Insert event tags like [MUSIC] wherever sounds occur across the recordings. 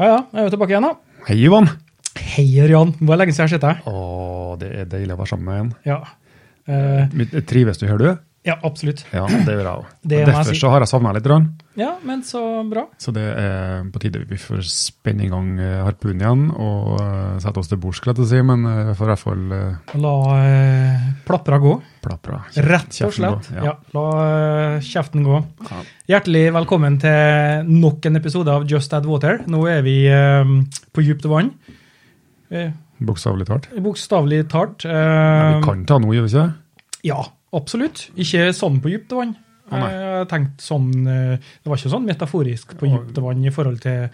Ja, ja, jeg er jo tilbake igjen, da. Hei, Ivan. Hei, Ørjan. Det lenge siden jeg har sett deg. Å, det er deilig å være sammen med igjen. Ja. Uh, Trives du, hører du? Ja, absolutt. Ja, det gjør jeg òg. Derfor så har jeg savna litt. Rann. Ja, men så bra. Så det er på tide vi får spenne i gang eh, harpunen igjen og eh, sette oss til bords, skal jeg si, men eh, vi får i hvert fall uh, La eh, plapra gå. plapra. Rett og slett. ja. Ja. La eh, kjeften gå. Ja. Hjertelig velkommen til nok en episode av Just Add Water. Nå er vi eh, på dypt vann. Eh, Bokstavelig talt. Bokstavelig talt. Eh, vi kan ta noe, gjør vi ikke det? Ja, absolutt. Ikke sånn på dypt vann. Å. Jeg har tenkt sånn, eh, Det var ikke sånn metaforisk på dypt vann i forhold til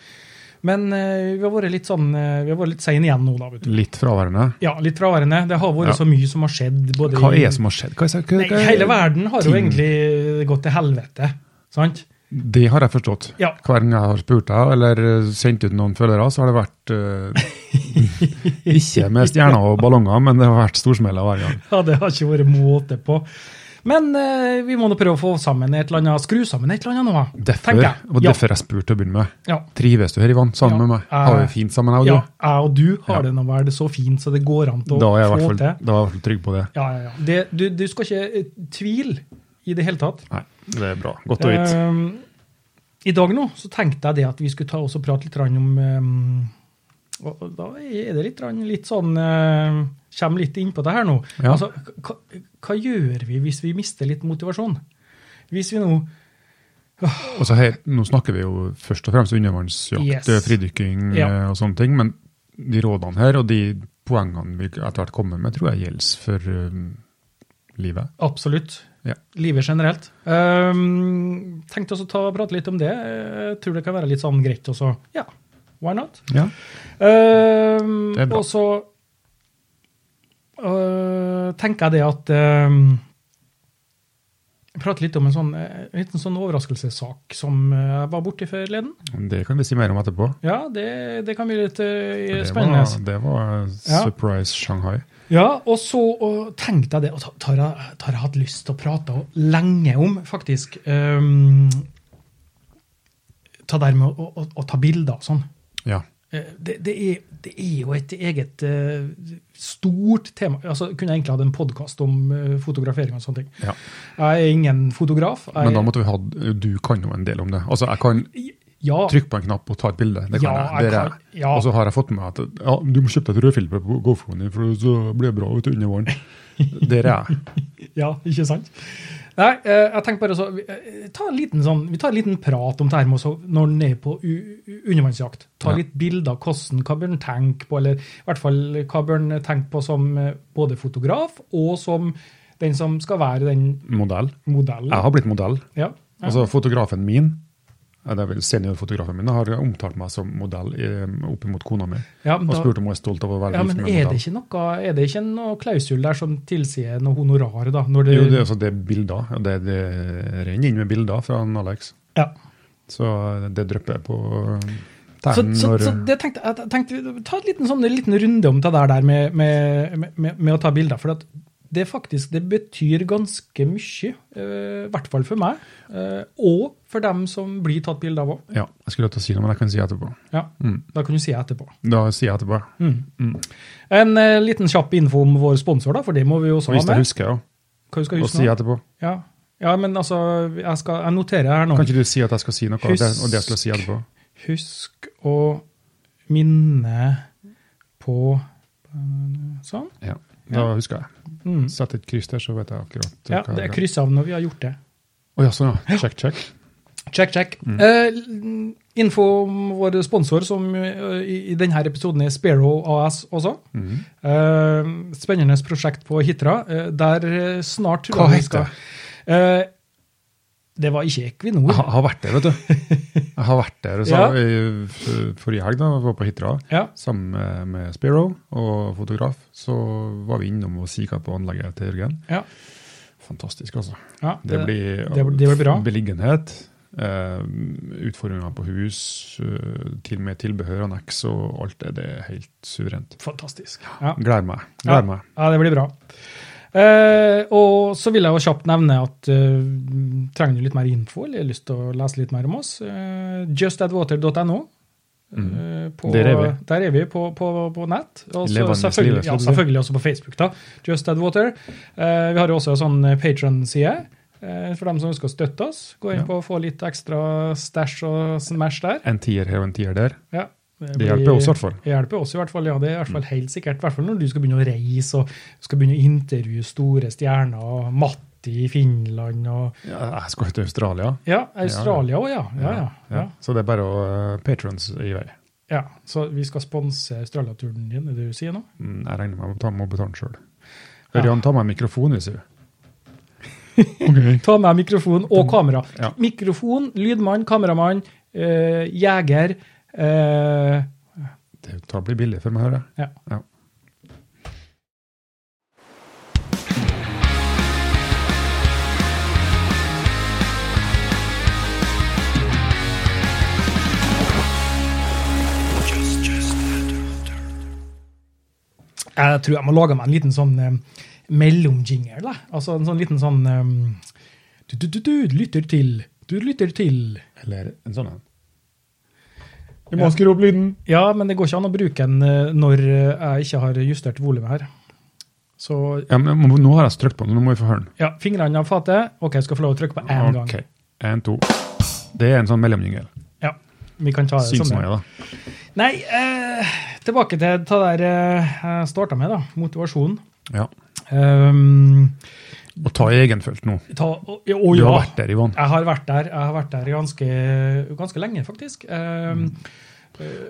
Men eh, vi har vært litt sånn, vi har vært litt seine igjen nå, da. vet du. Litt fraværende. Ja, litt fraværende. Det har vært Ja. så mye som har skjedd. både Hva er det som har skjedd? Hva er, hva, Nei, hva, hele verden har jo egentlig gått til helvete. Sant? Det har jeg forstått. Ja. Hver gang jeg har spurt deg, eller eh, sendt ut noen følgere, så har det vært uh, [LAUGHS] Ikke med stjerner og ballonger, men det har vært storsmeller hver gang. Ja, det har ikke vært måte på. Men uh, vi må nå prøve å få sammen et eller annet, skru sammen et eller annet nå. Derfor, jeg. og Ja. derfor jeg spurte til å begynne med. Ja. Trives du her, Ivan, sammen Ja. med meg? Har vi det fint sammen, jeg og Ja, du? jeg og du har det nå vel så fint så det går an til å få til. da er jeg i hvert fall trygg på det. Ja, ja, ja. Det, du, du skal ikke tvile i det hele tatt. Nei, det er bra. Godt å vite. Ehm, I dag nå så tenkte jeg det at vi skulle ta oss og prate litt om ehm, og og Da er det litt, litt sånn uh, Kommer litt inn på det her nå. Ja. Altså, hva, hva gjør vi hvis vi mister litt motivasjon? Hvis vi nå Altså her, nå snakker vi jo først og fremst undervannsjakt, Yes. eh, fridykking Ja. eh, og sånne ting, men de rådene her og de poengene vi etter hvert kommer med, tror jeg gjelder for uh, livet. Absolutt. Ja. Livet generelt. Um, tenkte også ta, prate litt om det. Jeg tror det kan være litt sånn greit også. Ja, why not? Ja. Um, Det er bra. Og så uh, tenker jeg det at um, Prate litt om en sånn, eh, en sånn overraskelsessak som eh, jeg var borti forleden. Det kan vi si mer om etterpå. Ja, det, det kan bli litt Det spennende. var, det var Ja. surprise Shanghai. Ja, og så og tenkte jeg det, og det har, jeg, hatt lyst til å prate lenge om, faktisk. Um, ta der med å, å, å ta bilder og sånn. Ja. Eh, Det, det, er, det er jo et eget eh, stort tema. Altså, kunne jeg egentlig hatt en podkast om eh, fotografering og sånne ting. ja. Jeg er ingen fotograf. Jeg, Men da måtte vi ha Du kan jo en del om det. Altså, jeg kan ja, Trykk på en knapp og ta et bilde. Det kan Ja, jeg. Det jeg kan- ja. Og så har jeg fått med at ja, du må kjøpe deg et rødfilter på GoFoen, for så blir det bra ute under våren. Der er jeg. [LAUGHS] ja, ikke sant? Nei, eh, jeg tenker bare så, eh, ta en liten sånn, vi tar en liten prat om det her med også, når den er på undervannsjakt. Ta litt bilder, av hvordan, hva bør en tenke på, eller i hvert fall hva bør en tenke på som eh, både fotograf og som den som skal være den Modell. modellen. Jeg har blitt modell. Ja, ja. Altså Fotografen min, det er vel seniorfotografen min, har omtalt meg som modell opp mot kona mi. Ja, da, Og spurt om hun er stolt av å være Ja, gift men med det modell. ikke noe, er det ikke noe klausul der som tilsier noe honorar, da? Det, Jo, det er, altså, det er bilder. Det, det renner inn med bilder fra Alex. ja. Så det drypper på Så, så, når så det tenkte, jeg tenkte ta en liten, sånn, en liten runde om det der, der med, med, med, med å ta bilder. For at det faktisk det betyr ganske mye, eh, i hvert fall for meg, eh, og for dem som blir tatt bilde av òg. Ja, jeg skulle til å si noe, men jeg kan si etterpå. Ja, Mm. da kan du si etterpå. Da sier jeg etterpå. Mm. Mm. En uh, liten kjapp info om vår sponsor, da, for det må vi jo også med. hvis ha jeg husker, ja. Hva du skal Og huske si etterpå. Ja. ja, men altså, jeg, skal, jeg noterer her nå. Kan ikke du si at jeg skal si noe, og Husk- og det skal jeg si etterpå? Husk å minne på Sånn. Ja, da husker jeg. Mm. Sett et kryss der, så vet jeg akkurat Ja, hva det er kryss av når vi har gjort det. Å ja, sånn ja. Check, check. Check, check. Eh, info om vår sponsor, som eh, i, i denne episoden er Sparrow AS også. Mm. Eh, spennende prosjekt på Hitra, eh, der eh, snart Hva heter det? Eh, det var ikke Equinor. Jeg har- vært der, vet du. Jeg har vært der så, Ja. forrige helg, da jeg var på Hitra, Ja. sammen med, Spiro og fotograf. Så var vi innom og kikka på anlegget til Jørgen. Ja. Fantastisk, altså. Ja, Det det blir- det blir bra. beliggenhet, eh, utfordringer på hus, eh, til og med tilbehør, anneks og alt det. Det er helt suverent. Fantastisk. Ja. Gleder meg. Gleder meg. ja, det blir bra. Eh, og så vil jeg jo kjapt nevne at uh, trenger du litt mer info eller har lyst til å lese litt mer om oss, uh, justadwater.no. Mm. På, Der er vi. Der er vi på, på, på nett. Og selvfølgelig, ja, selvfølgelig også på Facebook. da, Just Add Water. Eh, vi har jo også en sånn Patron-side eh, for dem som ønsker å støtte oss. Gå inn Ja. på og få litt ekstra stæsj og smash der. En tier her og en tier der. Ja. Det blir- hjelper oss i hvert fall. Det hjelper oss i hvert fall, ja. Det er i hvert fall helt sikkert. I hvert fall når du skal begynne å reise og skal begynne å intervjue store stjerner. og Matti i Finland og Ja, jeg skal til Australia. Ja, Australia òg, ja. Ja, ja. Så det er bare å uh, patrons i vei. ja. Så vi skal sponse Australia-turen din, er det det du sier nå? Mm, Jeg regner med å må betale den sjøl. Ja. Ørjan, ta med mikrofon, hvis du. [LAUGHS] Ok. Ta med mikrofon og kamera. Mikrofon, lydmann, kameramann, eh, jeger. Eh, Det tar- blir billig for meg, hører jeg. ja. Ja. Jeg tror jeg må lage meg en liten sånn eh, mellomjingle. Altså en sånn liten sånn um, du, du, du, du lytter til Du lytter til Eller en sånn en. Vi må skru opp lyden. Ja, men det går ikke an å bruke den eh, når eh, jeg ikke har justert volumet her. Så Ja, men Nå har jeg trykt på den, nå må vi få høre den. ja, fingrene av fatet. OK, jeg skal få lov å trykke på én gang. Ok, En, to. Det er en sånn mellomjingel. Ja, vi kan ta det Syns sånn. da. Nei, eh, tilbake til det der eh, jeg starta med, da. Motivasjonen. Ja. Um, Og ta egenfølt nå. ta, og, og, Du ja. har vært der, Ivan. Jeg har vært der jeg har vært der ganske, ganske lenge, faktisk. Um,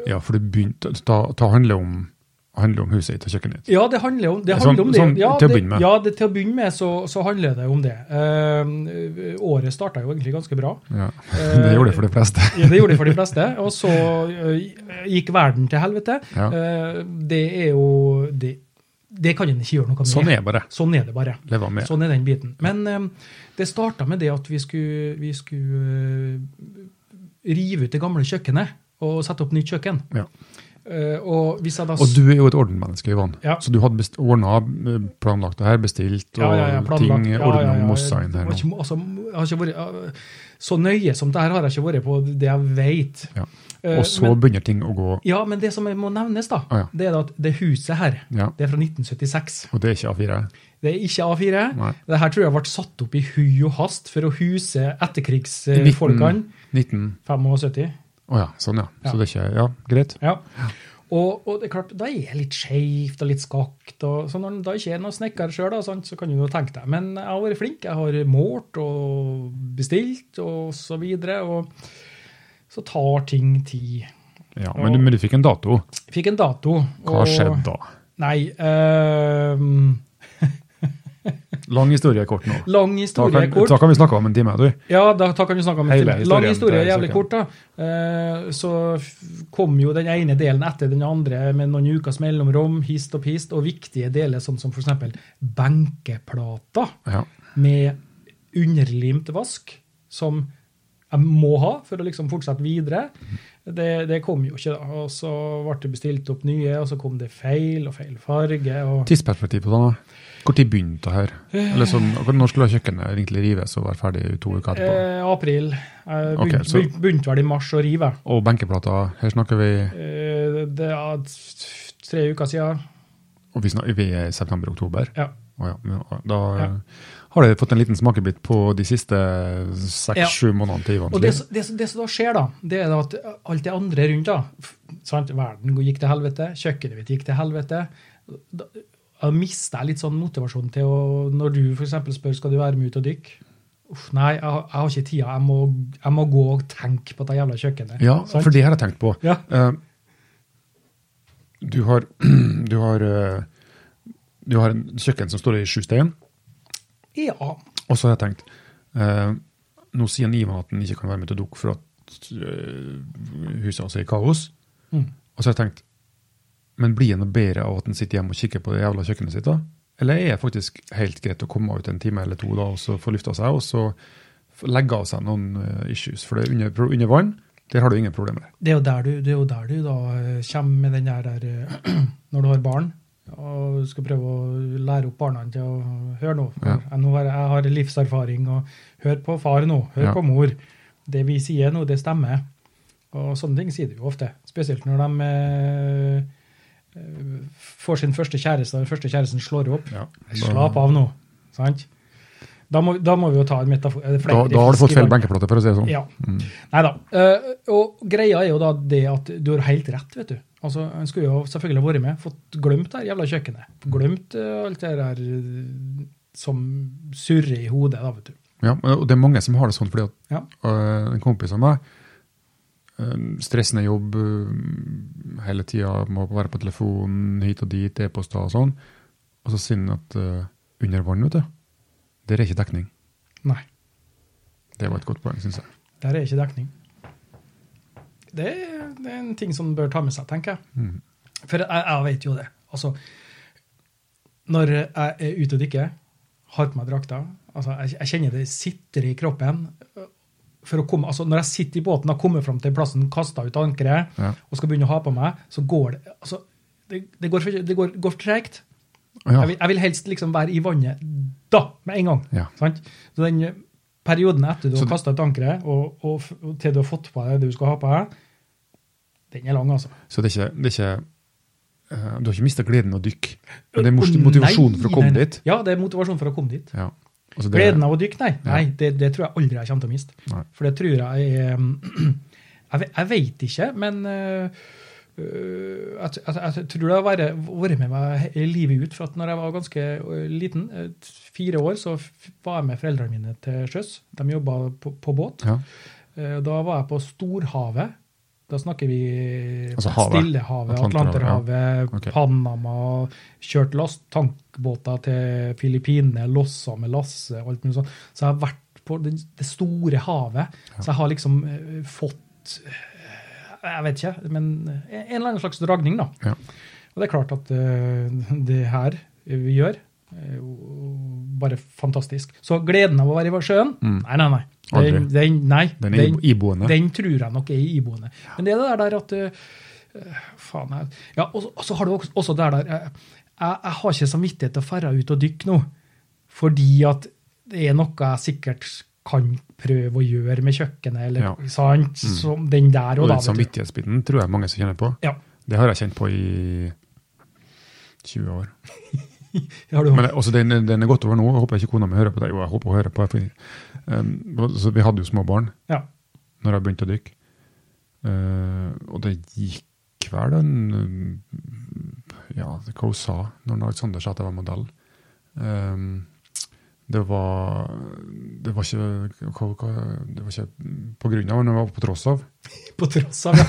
Ja, for det begynte Ta, ta handle om handler om huset ditt og kjøkkenet ditt. Ja, det handler om det. Sånn- om det. sånn ja, til å begynne med. Ja, det, til å begynne med så, så handler det om det. Um, året starta jo egentlig ganske bra. Ja. [LAUGHS] Det gjorde det for de fleste. [LAUGHS] Ja, det gjorde det for de fleste. Og så uh, gikk verden til helvete. Ja. Uh, det er jo det, det kan en ikke gjøre noe med. Sånn er bare. Sånn er det bare. Sånn er den biten. Men eh, det starta med det at vi skulle, vi skulle uh, rive ut det gamle kjøkkenet og sette opp nytt kjøkken. Ja. Uh, og da Og du er jo et ordenmenneske, Ivan. Ja. Så du hadde ordna, planlagt det her, bestilt, og Ja, ja, ting Ja, ordna ja. mossa inn her ikke, altså, vært, så nøye som det her har jeg ikke vært på det jeg vet. Ja. Eh, Og så men, begynner ting å gå ja, men det som må nevnes, da, Ah, ja. det er at det huset her Ja. det er fra 1976. Og det er ikke A4? Det er ikke A4. Nei. Dette tror jeg ble satt opp i hui og hast for å huse etterkrigsfolkene. 19 75. Å ja, sånn ja. Ja. Så det er ikke Ja, greit. Ja. Og, og det er klart, da er jeg litt skeivt og litt skakt. Og, så når det da ikke er noen snekker sjøl, så kan du jo tenke deg. Men jeg har vært flink. Jeg har målt og bestilt og så videre. Og så tar ting tid. Ja, men, du, men du fikk en dato. Fikk en dato. Hva og- skjedde da? Nei uh, [LAUGHS] Lang historie kort nå. Lang Da historie kan, kort. da kan vi snakke om en time. du. Ja, da, da kan vi snakke om en time. lang historie, er jævlig kort. da. Uh, så kom jo den ene delen etter den andre med noen ukers mellomrom, hist og pist, og viktige deler sånn som f.eks. benkeplater Ja. med underlimt vask, som jeg må ha for å liksom fortsette videre. Det, det kom jo ikke, da. Og så ble det bestilt opp nye, og så kom det feil og feil farge. og... Tidsperspektiv på det? da. Når begynte det her? Eller sånn, Når skulle kjøkkenet egentlig rives og være ferdig to uker etterpå? Eh, april. Jeg begynte, så- begynte- begynte vel i mars å rive. Og benkeplater, her snakker vi Eh, Det er tre uker siden. og vi, snakker, vi er i september-oktober. Ja. Oh, ja, da Ja. Har det fått en liten smakebit på de siste seks-sju månedene til Ivans Og det, det, det som da skjer, da, det er at alt det andre rundt da, sant? Verden gikk til helvete, kjøkkenet mitt gikk til helvete. Da, da mista jeg litt sånn motivasjon til å Når du f.eks. spør skal du være med ut og dykke. Uff, nei, jeg, har- jeg har ikke tida. Jeg må, jeg må gå og tenke på det jævla kjøkkenet. Ja, sant? for det har jeg tenkt på. Ja. Uh, du har, [CLEARS THROAT] du har, eh, du har en kjøkken som står i sju stein, ja. og så har jeg tenkt eh, Nå sier Ivan at han ikke kan være med til dukk for at eh, huset hans er i kaos. Mm. Og så har jeg tenkt Men blir han noe bedre av at han sitter hjemme og kikker på det jævla kjøkkenet sitt? da? Eller er det faktisk helt greit å komme ut en time eller to da, og så få lufta seg, og så legge av seg noen eh, issues? For det er under, under vann, der har du ingen problemer. Det er jo der du, det er jo der du da eh, kommer med den der, der eh, [CLEARS THROAT] Når du har barn og skal prøve å lære opp barna til å høre. For Ja. jeg, nå har, jeg har livserfaring, og hør på far nå, hør Ja. på mor. Det vi sier nå, det stemmer. Og sånne ting sier de jo ofte. Spesielt når de eh, eh, får sin første kjæreste, og den første kjæresten slår opp. Ja. Slapp av nå. Sant? Da må, da må vi jo ta en metafor. er Da, da har du fått feil benkeplate, for å si det sånn. Ja. Mm. Nei da. Uh, og greia er jo da det at du har helt rett, vet du. Altså, Han skulle jo selvfølgelig vært med, fått glemt det her jævla kjøkkenet. Glemt eh, alt det der eh, som surrer i hodet, da, vet du. Ja, og det er mange som har det sånn, fordi at Ja. øh, en kompis av meg Stressende jobb hele tida, må være på telefonen hit og dit, e-poster og sånn. Og så sier han at øh, under vann, vet du, der er ikke dekning. Nei. Det var et godt poeng, syns jeg. Der er ikke dekning. Det, det er en ting som bør ta med seg, tenker jeg. Mm. For jeg, jeg vet jo det. Altså, når jeg er ute og dykker, har på meg drakta altså, jeg, jeg kjenner det sitter i kroppen. For å komme, altså, når jeg sitter i båten og kommer fram til plassen, kaster ut ankeret Ja. og skal begynne å ha på meg, så går det altså, det, det går, det går, går tregt. Ja. Jeg, vil, jeg vil helst liksom være i vannet da, med en gang. Ja. Så den perioden etter du har kasta et ankeret, og, og, og til du har fått på deg det du skal ha på deg, den er lang, altså. Så det er ikke, det er ikke uh, Du har ikke mista gleden av å dykke, men det er motivasjonen for å komme nei, nei. dit. Ja, det er motivasjonen for å komme dit. Ja. Altså det, Gleden av å dykke, nei. Ja. nei det, det tror jeg aldri jeg kommer til å miste. For det tror jeg er [CLEARS THROAT] Jeg, jeg vet ikke, men øh, jeg, jeg, jeg tror det har vært, med meg livet ut. For at når jeg var ganske øh, liten, øh, fire år, så var jeg med foreldrene mine til sjøs. De jobba på, på båt. ja. Eh, Da var jeg på storhavet. Da snakker vi Altså. Stillehavet, Atlanterhavet, Atlanterhavet, okay. Panama. Kjørt last, tankbåter til Filippinene, lossa med lasse og alt mulig sånt. Så jeg har vært på det, store havet. Så jeg har liksom eh, fått eh, Jeg vet ikke, men en eller annen slags dragning, da. Ja. Og det er klart at eh, det her vi gjør, er jo bare fantastisk. Så gleden av å være i sjøen? Mm. Nei, nei, nei. Den, den, nei, Den er ibo- iboende. den tror jeg nok er iboende. Men det er det der, at uh, Faen. Jeg, ja, og, så- og så har du også, også det der uh, jeg, jeg har ikke samvittighet til å ferde ut og dykke nå, fordi at det er noe jeg sikkert kan prøve å gjøre med kjøkkenet, eller Ja. sant? Som den der Og og da. den samvittighetsbiten tror jeg mange som kjenner på. Ja. Det har jeg kjent på i 20 år. [LAUGHS] ja, Men også, den, den er gått over nå. Jeg håper ikke kona mi hører på det. Jo, jeg håper hun hører på det. Um, altså, vi hadde jo små barn Ja. når jeg begynte å dykke. Uh, og det gikk vel en um, Ja, hva hun sa når Alexander sa at jeg var modell. Um, det var Det var ikke hva, hva, Det var ikke på grunn av, men det var på tross av [LAUGHS] På tross av ja.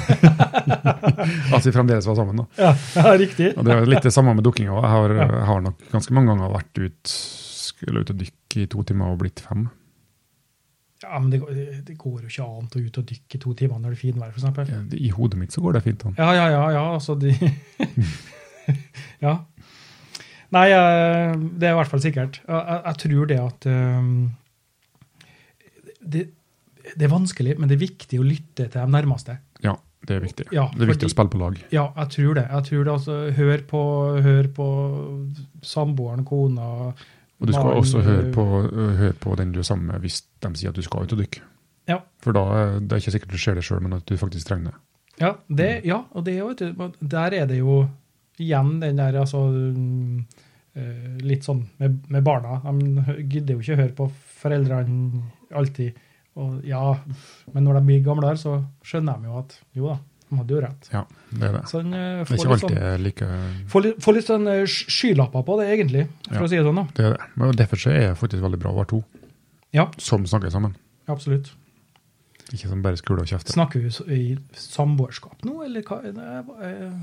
[LAUGHS] at vi fremdeles var sammen. da. ja, ja, riktig. Og det er litt det samme med dukkinga. Jeg, har- Ja. har nok ganske mange ganger vært ut, skulle ut og dykke i to timer og blitt fem. Ja, men det, det går jo ikke an å ut og dykke i to timer når det er finvær, f.eks. I hodet mitt så går det fint an. Ja, ja, ja, ja, altså de [LAUGHS] Ja. Nei, eh, det er i hvert fall sikkert. Jeg, jeg, tror det at eh, det, det er vanskelig, men det er viktig å lytte til de nærmeste. Ja, det er viktig. Ja, det er viktig fordi- å spille på lag. Ja, jeg tror det. Jeg tror det altså, Hør på, hør på samboeren, kona Og du skal Maren, også høre øh, på, høre på den du er sammen med hvis de sier at du skal ut og dykke. Ja. For da det er ikke sikkert du ser det sjøl, men at du faktisk trenger det. Ja, det, ja og det, vet du, der er det jo igjen den der altså mm, eh, Litt sånn med, med barna. De gidder jo ikke høre på foreldrene alltid. Og ja, Men når de blir gamlere, så skjønner de jo at jo da, de hadde jo rett. Ja, det er det. Sånn, eh, Det er ikke alltid sånn, like får, litt, får litt sånn eh, skylapper på det, egentlig, for Ja. å si det sånn. da. Det er det. Men derfor så er det faktisk veldig bra å være to Ja, som snakker sammen. absolutt. Ikke som bare skuler og kjefter. Snakker vi i samboerskap nå, eller hva? Det eh,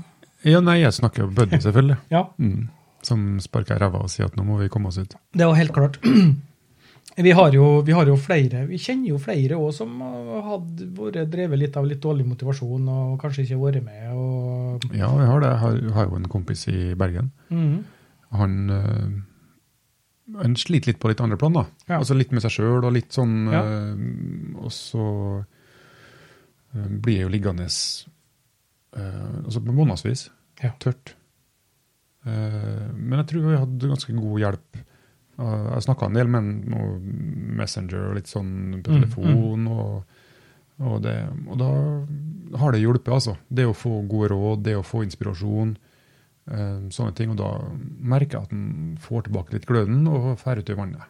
Ja, nei, jeg snakker jo buddy, selvfølgelig. Ja, Mm. Som sparker ræva og sier at nå må vi komme oss ut. Det var helt klart. [CLEARS THROAT] Vi har jo, vi har jo flere, vi kjenner jo flere også som hadde vært drevet litt av litt dårlig motivasjon og kanskje ikke vært med. Og, Ja, jeg har det. Jeg har, har jo en kompis i Bergen. Mm. Han, øh, han sliter litt på litt andre plan, da. Ja. Altså litt med seg sjøl og litt sånn Ja. øh, Og så øh, blir jeg jo liggende altså på månedsvis. Ja. Tørt. Eh, men jeg tror vi hadde ganske god hjelp. Uh, jeg snakka en del med Messenger og litt sånn på Mm, telefon. og Og, det, og da har det hjulpet, altså. Det å få gode råd, det å få inspirasjon, eh, sånne ting. Og da merker jeg at en får tilbake litt gløden og drar ut i vannet.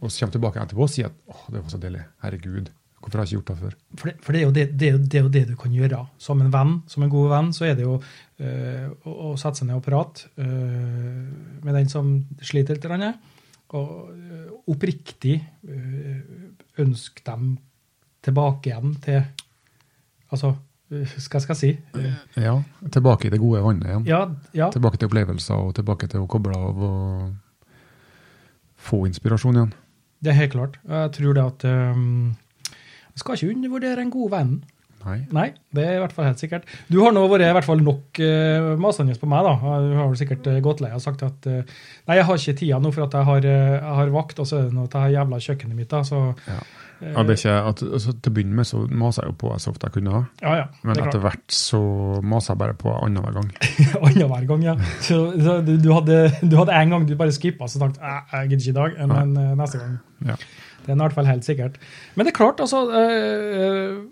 Og så kommer tilbake etterpå og sier at åh, det var så deilig. Herregud, hvorfor har jeg ikke gjort det før? For, det, for det, er jo det, det, det er jo det du kan gjøre. Som en venn, som en god venn, så er det jo øh, å, å sette seg ned og prate øh, med den som sliter litt. grann, Og øh, oppriktig øh, ønske dem tilbake igjen til Altså, hva skal jeg si? Ja, tilbake i det gode vannet igjen. Ja, ja, Tilbake til opplevelser og tilbake til å koble av og få inspirasjon igjen. det er helt klart. Jeg tror det at øhm, Jeg skal ikke undervurdere en god venn. Nei. Nei, det er i hvert fall helt sikkert. Du har nå vært i hvert fall nok uh, masende på meg, da. Du har vel sikkert uh, gått lei og sagt at uh, Nei, jeg har ikke tida nå for at jeg har, jeg har vakt, og så er det noe til jævla kjøkkenet mitt, da. Så Ja. Ja, det er ikke at, altså, til å begynne med så maser jeg jo på så ofte jeg kunne, ja, ja. men er etter hvert så maser jeg bare på annenhver gang. [LAUGHS] Annenhver gang, ja. Så, så du, du, hadde, du hadde en gang du bare skippa, så tenkte jeg gidder ikke i dag, men uh, neste gang. Ja. Det er i hvert fall helt sikkert. Men det er klart, altså øh,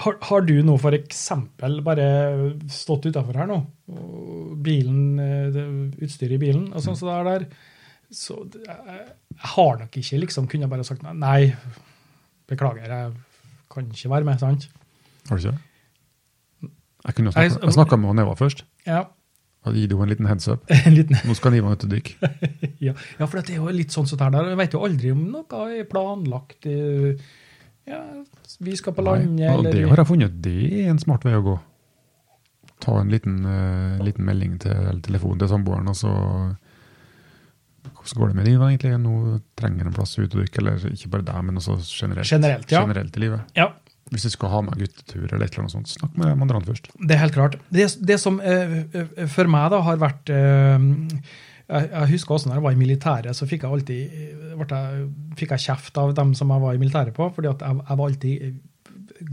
har, har du nå eksempel bare stått utafor her nå, bilen, eh, utstyret i bilen og sånn som det er der, så jeg har nok ikke liksom kunne bare sagt nei, nei, beklager, jeg kan ikke være med, sant? Har du ikke? Jeg kunne Nei, snakka, jeg snakka med Neva først. Ja, og gi henne en liten heads up. [LAUGHS] en liten Nå skal Ivan ut og dykke. [LAUGHS] Ja, ja for det er jo litt sånn det her. Jeg vet jo aldri om noe er planlagt. eh, Ja, vi skal på landet, Nei, eller det har jeg funnet det er en smart vei å gå. Ta en liten, uh, liten melding til eller telefonen til samboeren, og så Hvordan går det med livet egentlig? Nå trenger en plass å utdykke, eller ikke bare deg, men også generelt, Generelt, ja. generelt i livet. Ja, Hvis du skal ha med guttetur eller et eller annet sånt, snakk med mandrant først. det er helt klart. Det, det som eh, for meg da har vært uh, jeg, jeg husker også når jeg var i militæret, så fikk jeg alltid jeg, fikk jeg kjeft av dem som jeg var i militæret på, fordi at jeg, jeg var alltid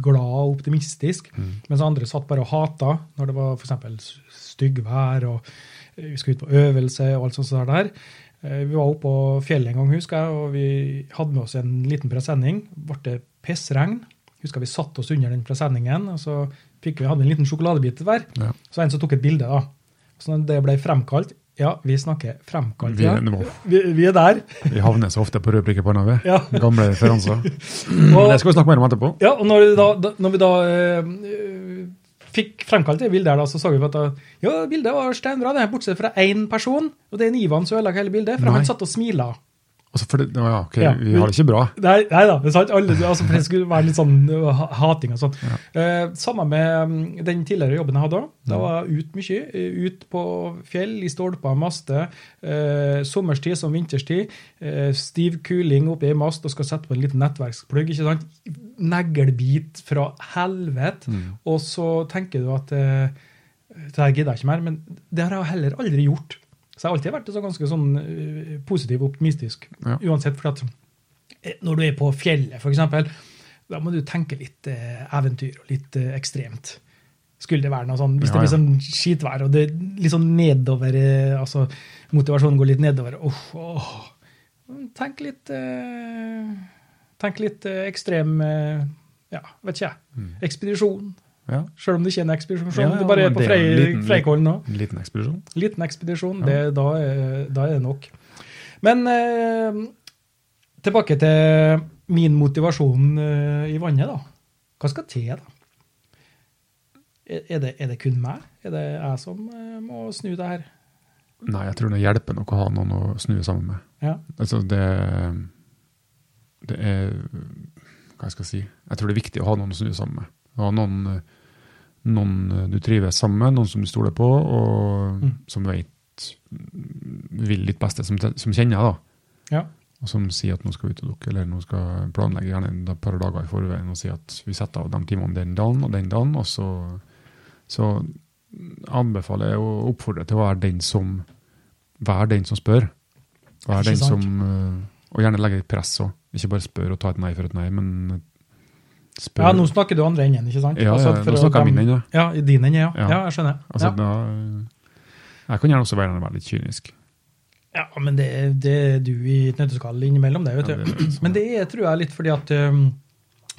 glad og optimistisk, mens andre satt bare og hata når det var f.eks. styggvær og vi skulle ut på øvelse og alt sånt der. Eh, Vi var oppe på fjellet en gang, husker jeg, og vi hadde med oss en liten presenning. Ble det pissregn. Husker vi satte oss under den presenningen, og så fikk vi, hadde vi en liten sjokoladebit hver. Ja. Så en som tok et bilde, da. Så når det ble fremkalt Ja, vi snakker fremkalt, Vi, ja. var, Vi, vi er der. vi havner så ofte på røde prikker på vi. Ja. Gamle referanser. [LAUGHS] Og, det skal vi snakke mer om etterpå. ja, og når, da, da, når vi da eh, fikk fremkalt det bildet, her, da, så så vi at da, ja, bildet var steinbra, det, bortsett fra én person. Og det er en Ivan som ødela hele bildet, for Nei. han satt og smila. Altså, for det, ja, ok, Ja, vi har det ikke bra. Nei, nei da, det er sant. Alle, altså, for det skulle være litt sånn hating og sånn. Ja. Eh, samme med um, den tidligere jobben jeg hadde. Da var jeg ut mye. Ut på fjell, i stolper master. Eh, sommerstid som vinterstid. Eh, stiv kuling oppi ei mast og skal sette på en liten nettverksplugg. ikke sant? Neglebit fra helvete. Og så tenker du at eh, det her gidder jeg ikke mer. Men det har jeg heller aldri gjort. Så jeg har alltid vært så ganske sånn eh, positiv og optimistisk. Ja. Uansett, for at eh, når du er på fjellet, f.eks., da må du tenke litt eh, eventyr og litt eh, ekstremt. Skulle det være noe sånn, Hvis Ja, det blir sånn skitvær og det er litt sånn nedover altså Motivasjonen går litt nedover Oh, oh. Tenk litt Tenk litt ekstrem Ja, vet ikke jeg. Ekspedisjon. Ja, Selv om det ikke er en ekspedisjon. Ja, du bare er på det Freikollen nå. en liten ekspedisjon. Liten ekspedisjon, det, da, er, da er det nok. Men eh, tilbake til min motivasjon eh, i vannet, da. Hva skal til, da? Er, det, er det kun meg? Er det jeg som eh, må snu det her? Nei, jeg tror det hjelper nok å ha noen å snu sammen med. Ja. Altså, det, det er Hva jeg skal si? Jeg tror det er viktig å ha noen å snu sammen med. Å Ha noen, noen du trives sammen med, noen som du stoler på, og Mm. som vet vil ditt beste, som, som kjenner da. ja. Og som sier at nå skal vi ut og dukke, eller nå skal planlegge gjerne et par dager i forveien og si at vi setter av de timene den dagen og den dagen, og så, så anbefaler jeg å oppfordre til å være den som være den som spør. Være den som, øh, og gjerne legge litt press òg. Ikke bare spør og ta et nei for et nei, men spør. ja, nå snakker du andre enden, ikke sant? Ja, Altså, ja, nå snakker jeg min ende. Ja, i din ende, ja. Ja. ja. jeg skjønner. Altså, ja. da, jeg kan gjerne også være, veldig kynisk. Ja, men det, det er du i et nøtteskall innimellom, det, vet Ja, du. det er sånn. men det er, tror jeg, litt fordi at um,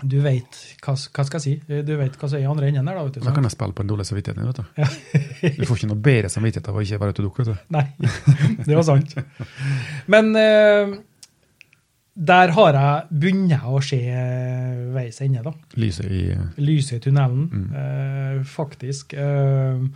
Du vet hva, hva skal jeg si? Du vet hva som er i andre enden der, da. vet du. Da kan jeg spille på en dårlig samvittighet. vet Du Du får ikke noe bedre samvittighet av å ikke være ute og dukke. vet du. Nei, [LAUGHS] det var sant. Men eh, der har jeg begynt å se veis ende, da. Lyset i Lyset i tunnelen, Mm. eh, faktisk. Eh,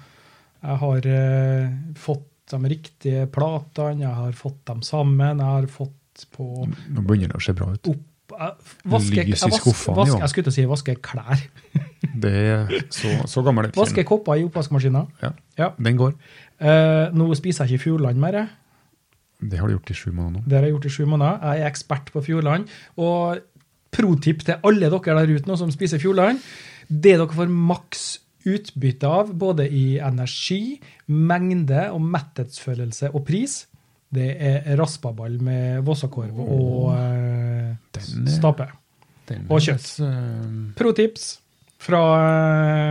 jeg har eh, fått de riktige platene, jeg har fått dem sammen, jeg har fått på Nå begynner det å se bra ut. opp jeg vaske, Lys i skuffene, vasker, jo. jeg skulle til å si vaske klær. [LAUGHS] Det er så, så gammel Vaske kopper i oppvaskmaskinen. Ja, Ja. den går. Eh, nå spiser jeg ikke Fjordland mer. jeg. Det har du gjort i sju måneder nå. Det har jeg gjort i sju måneder. Jeg er ekspert på Fjordland. Og pro-tip til alle dere der ute nå som spiser Fjordland, det dere får maks utbytte av, både i energi, mengde og metthetsfølelse og pris, det er raspaball med vossakorv og eh, Den er- stape. Denne Og kjøtt. eh, Pro-tips fra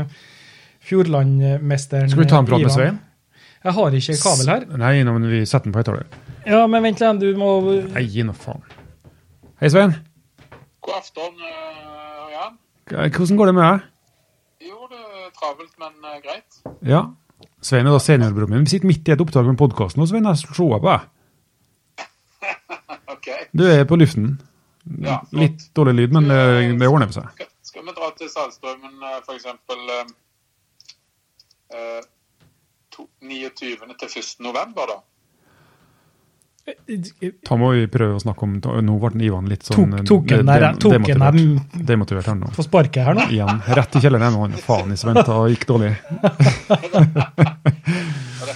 uh, Fjordlandmesteren Skal vi ta en prat med Svein? Jeg har ikke kabel her. Nei, nå, men vi setter den på høyttaler. Ja, men vent litt, du må Nei, gi nå faen. Hei, Svein. God aften, uh, Jan. Hvordan går det med deg? Jo, det er travelt, men uh, greit. Ja. Svein er da seniorbroren min. Vi sitter midt i et opptak med podkasten, og Svein, jeg slår på deg. [LAUGHS] OK. Du er på luften. Ja. Litt dårlig lyd, men det, det ordner seg. Skal, skal vi dra til Saltstraumen uh, f.eks. Uh, 29. til 1. november, da? Da må vi prøve å snakke om Nå ble Ivan litt sånn Tok, tok den der, tok den der demotivert. Demotivert her nå. Få sparket her nå? Igjen. Rett i kjelleren han. Faen i Svein, det gikk dårlig. [LAUGHS] Men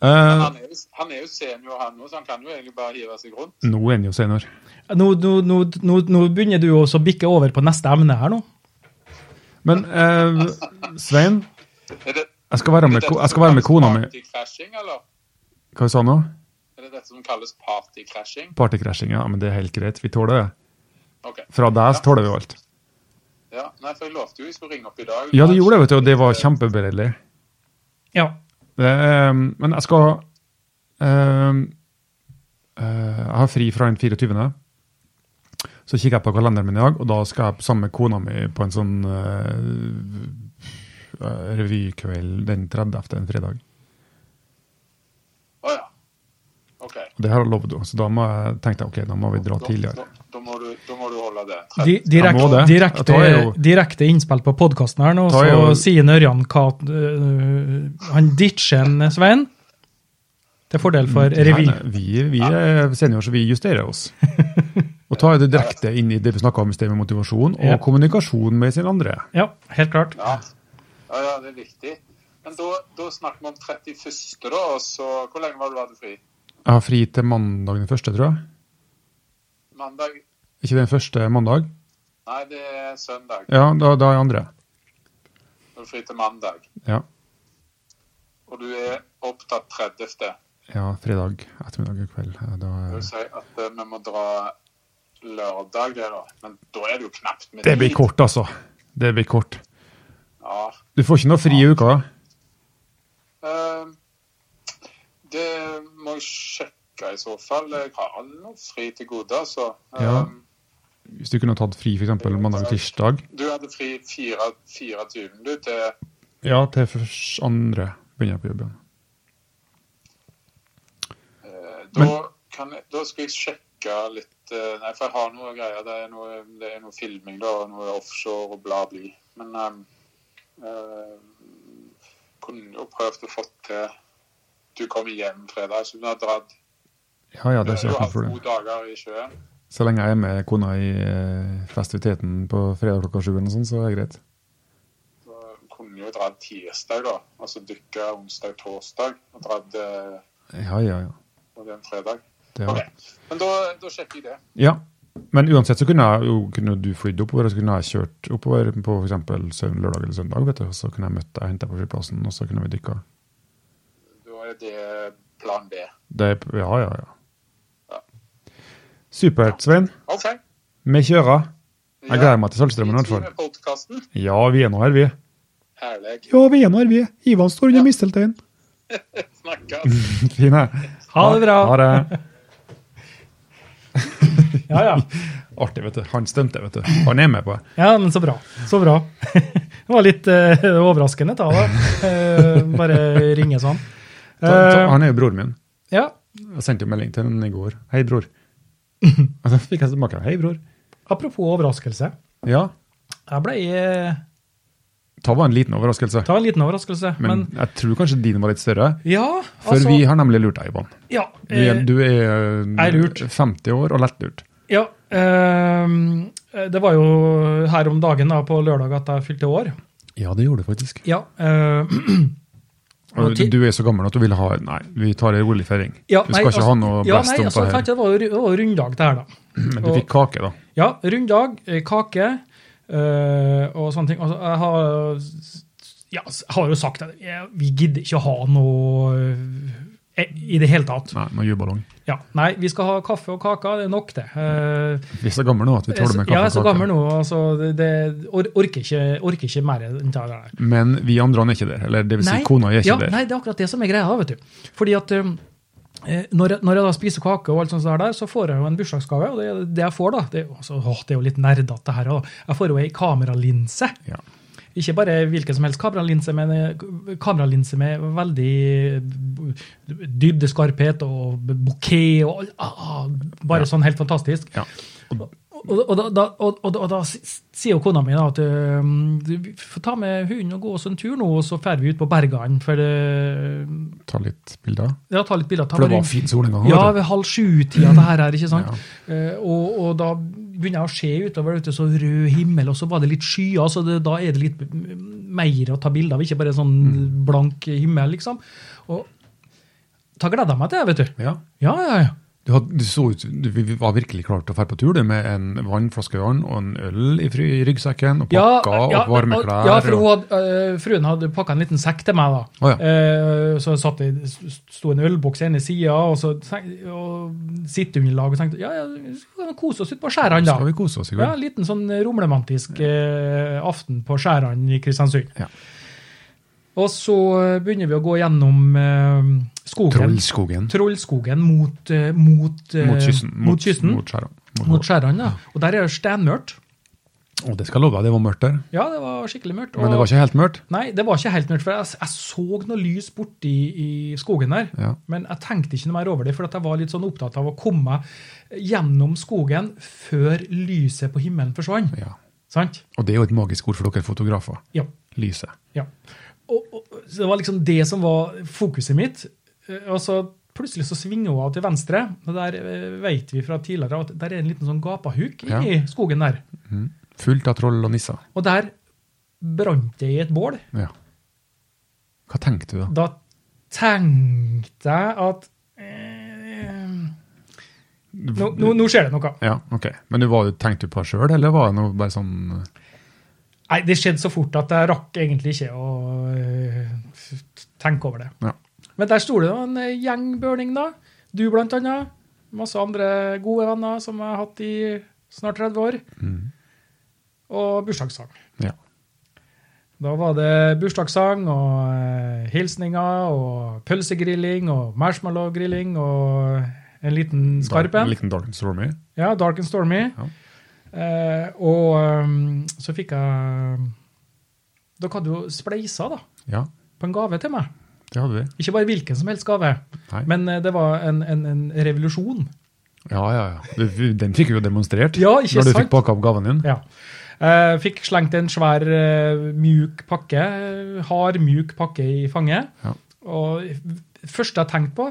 Eh, han er, jo, han er jo senior, han nå, så han kan jo egentlig bare hive seg rundt. nå er han jo senior. Nå, nå, nå, nå, nå begynner du også å bikke over på neste emne her nå. Men eh, Svein, Er det, jeg skal være med, ko- jeg skal være med kona mi. Partycrashing? Hva sa du nå? Er det dette som kalles partycrashing? Partykrasjing, ja. Men det er helt greit. Vi tåler det. Okay. Fra deg så tåler vi alt. Ja, nei, for jeg lovte jo vi skulle ringe opp i dag. Ja, det gjorde jeg, vet du, og det var kjempeberedelig. Ja. Det, eh, men jeg skal um, uh, Jeg har fri fra den 24. Så kikker jeg på kalenderen min i dag, og da skal jeg sammen med kona mi på en sånn eh, revykveld den 30. en fredag. Å ja. OK. Og det har lovet lovd så da må jeg, tenkte jeg ok, da må vi dra Da- tidligere. Da, da, må du, da må du holde det. Di, Jeg må direkte, det. direkte, jo- direkte innspill på podkasten her nå, så jo- sier Ørjan hva uh, Han ditcher en Svein til fordel for revy. Nei, nei, vi, vi er seniorer, så vi justerer oss. Og tar det direkte inn i det vi snakka om i sted med motivasjon, og Ja. kommunikasjon med sin andre. Ja, helt klart. Ja. Ja, ja, det er viktig. Men da, da snakker vi om 31., da. og Så hvor lenge var det du hadde fri? Jeg har fri til mandag den første, tror jeg. Mandag? Ikke den første mandag? Nei, det er søndag. Ja, da, da er andre. Du er fri til mandag. Ja. Og du er opptatt 30. ja, fredag ettermiddag og kveld. Da, er... vil si at eh, vi må dra lørdag, det da. Men da er det jo knapt med det blir kort, altså. Det blir kort. Ja. Du får ikke noe fri i uka? da? Eh, det må jeg sjekke i så fall. Jeg har noe fri til gode, altså. Ja. Eh, Hvis du kunne tatt fri f.eks. mandag og tirsdag? Du hadde fri 4, 24. du til Ja, til først andre begynner jeg på jobben. Uh, Da, kan da skal jeg sjekke litt Nei, for jeg har noe greier. Det er noe, det er noe filming da, noe offshore og bla, bli. Men um, eh, kunne jo prøvd å få til Du kommer hjem fredag, så du har dratt Ja, ja, det er ikke noe problem. to dager i sjøen. Så lenge jeg er med kona i eh, festiviteten på fredag klokka sju, så er det greit. Så kunne jo dratt tirsdag, da. Altså dykke onsdag, torsdag. Og dratt eh, Ja, ja, ja. på den fredag. Det OK. Okay. Men da, da sjekker jeg det. Ja. Men uansett så kunne, jeg, jo, kunne du flydd oppover, og så kunne jeg kjørt oppover på f.eks. lørdag eller søndag. vet du, og Så kunne jeg møtt deg og hentet deg på flyplassen, og så kunne vi dykka. Da er det plan B. Det ja, ja, ja. Ja. Supert, Svein. OK. Vi kjører. Jeg gleder meg til Saltstraumen i hvert fall. Ja, vi er nå her, vi. Herlig. Ja, vi er nå her, vi. Ivan står under Ja. mistelteinen. [LAUGHS] Snakkes. [LAUGHS] Fine. Ha det bra. Ha det. [LAUGHS] Ja, ja. [LAUGHS] artig, vet du. Han stemte, vet du. Han er med på det. Ja, men så bra. Så bra. [LAUGHS] det var litt uh, overraskende, da. Eh, bare ringe sånn. Uh, så, så, han er jo broren min. ja, Jeg sendte jo melding til ham i går. Hei, bror. Og så fikk jeg tilbake. Hei, bror. apropos overraskelse. Ja, Jeg ble eh, ta var en liten overraskelse. Ta en liten overraskelse, Men men, jeg tror kanskje din var litt større. ja, For altså vi har nemlig lurt deg, Ivan. Ja. Du er, eh, du er, er lurt. 50 år og lettlurt. ja Eh, det var jo her om dagen, da, på lørdag, at jeg fylte år. Ja, det gjorde du faktisk. Ja. eh, [CLEARS THROAT] du er så gammel at du vil ha Nei, vi tar en rolig feiring. ja, du skal ikke ha noe ja, blest nei, om altså, det her. det var, jo- runddag, det her, da. [CLEARS THROAT] Men du og- fikk kake, da. Ja, runddag, eh, kake eh, og sånne ting. Altså, jeg har, ja, har jo sagt at jeg, vi gidder ikke å ha noe eh, i det hele tatt. Nei, med juballong. Ja, nei, vi skal ha kaffe og kaker. det er nok det. Uh, Vi er så gamle nå at vi tåler med ja, jeg er kaffe så og gammel kake. nå, altså, det, det or, orker, ikke, orker ikke mer enn det der. Men vi andre er ikke der. Eller det vil si, kona er ikke ja, der. Nei, det er akkurat det som er greia, vet du. Fordi at um, eh, når, jeg, når jeg da spiser kake, og alt sånt der, så får jeg jo en bursdagsgave. Og det, det jeg får, da Det, altså, åh, det er jo litt nerdete, det her. også. Jeg får jo ei kameralinse. Ja. Ikke bare hvilken som helst kameralinse, men eh, kameralinse med veldig dybdeskarphet og bouquet og ah, Bare Ja. sånn helt fantastisk. Ja. Og, og, da, da, og, og, og da sier jo kona mi da at um, vi får ta med hunden og gå oss en tur nå, og så drar vi ut på bergene. For uh, Ta litt bilder. ja, ta litt bilder. Ta For det var fin sol en gang. ja, ved halv sju-tida det her er, ikke sant? Ja. Uh, og, og da begynner jeg å se utover, ute, så rød himmel, og så var det litt skyer, så det, da er det litt mer å ta bilder av, ikke bare sånn Mm. blank himmel, liksom. Og da gleder jeg meg til det, vet du. Ja. Ja, ja, ja. Du, had, du så ut, du var virkelig klar til å dra på tur du, med en vannflaske vann og en øl i, i ryggsekken, og Ja, pakka ja, og varme klær. Ja, for hun hadde, øh, fruen hadde pakka en liten sekk til meg. da. Oh, ja. Eh, så satt det sto en ølboks ene sida, og så tenk- og sitteunderlag. Og tenkte ja, ja, vi skal kose oss ute på skjærene, da. skal vi kose oss i Ja, en liten sånn romlemantisk eh, aften på skjærene i Kristiansund. Ja. Og så eh, begynner vi å gå gjennom eh, skogen. Trollskogen. Trollskogen mot, eh, mot, eh, Mot kysten. Mot, kysten, Mot skjærene, ja. Og der er det steinmørkt. Og det skal jeg love deg, det var mørkt der. Ja, det var skikkelig mørkt. Men det var ikke helt mørkt. Nei, det var ikke helt mørkt, for jeg, jeg så noe lys borti i skogen der. Ja. Men jeg tenkte ikke noe mer over det, for at jeg var litt sånn opptatt av å komme gjennom skogen før lyset på himmelen forsvant. ja. Sant? Og det er jo et magisk ord for dere fotografer. Ja. Lyset. ja. Og, og, så det var liksom det som var fokuset mitt. Eh, Og så plutselig så svinger hun av til venstre. og Der eh, vet vi fra tidligere at der er en liten sånn gapahuk Ja. i skogen der. Mm. Fullt av troll og nisser. Og der brant det i et bål. Ja. Hva tenkte du da? Da tenkte jeg at eh, nå, nå, nå skjer det noe. Ja, ok. Men du var, tenkte du på det sjøl, eller var det noe bare sånn Nei, det skjedde så fort at jeg rakk egentlig ikke å eh, tenke over det. Ja. Men der sto det en eh, gjeng burning, da. Du blant annet. Masse andre gode venner som jeg har hatt i snart 30 år. mm. Og bursdagssang. Ja. Da var det bursdagssang og eh, hilsninger og pølsegrilling og marshmallow-grilling og en liten skarp En en. liten dark and stormy. Ja, Dark and Stormy. Ja. Eh, og um, så fikk jeg Dere hadde jo spleisa da, Ja, på en gave til meg. det hadde vi. Ikke bare hvilken som helst gave, Nei. men eh, det var en, en, en revolusjon. Ja, ja, ja. Du- Den fikk jo demonstrert Ja, når du sant? fikk pakka opp gaven din. Ja. Uh, fikk slengt en svær, uh, mjuk pakke, hard, mjuk pakke i fanget. Ja. Og det første jeg tenkte på,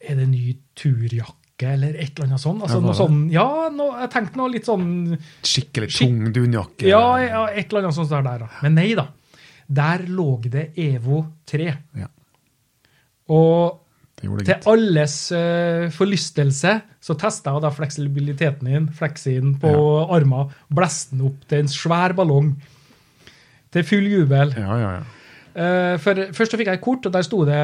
er det ny turjakke eller et eller annet sånt? Altså, Ja, noe sånn, ja, noe, jeg tenkte noe litt sånn Skikkelig Skikk- tung dunjakke. Ja, ja, et eller annet sånt der. da. Men nei da. Der lå det Evo 3. Ja. Og til alles uh, forlystelse så testa jeg da fleksibiliteten din, fleksien på armen, blæste den opp til en svær ballong. Til full jubel. Ja, ja, ja. Uh, for Først så fikk jeg et kort, og der sto det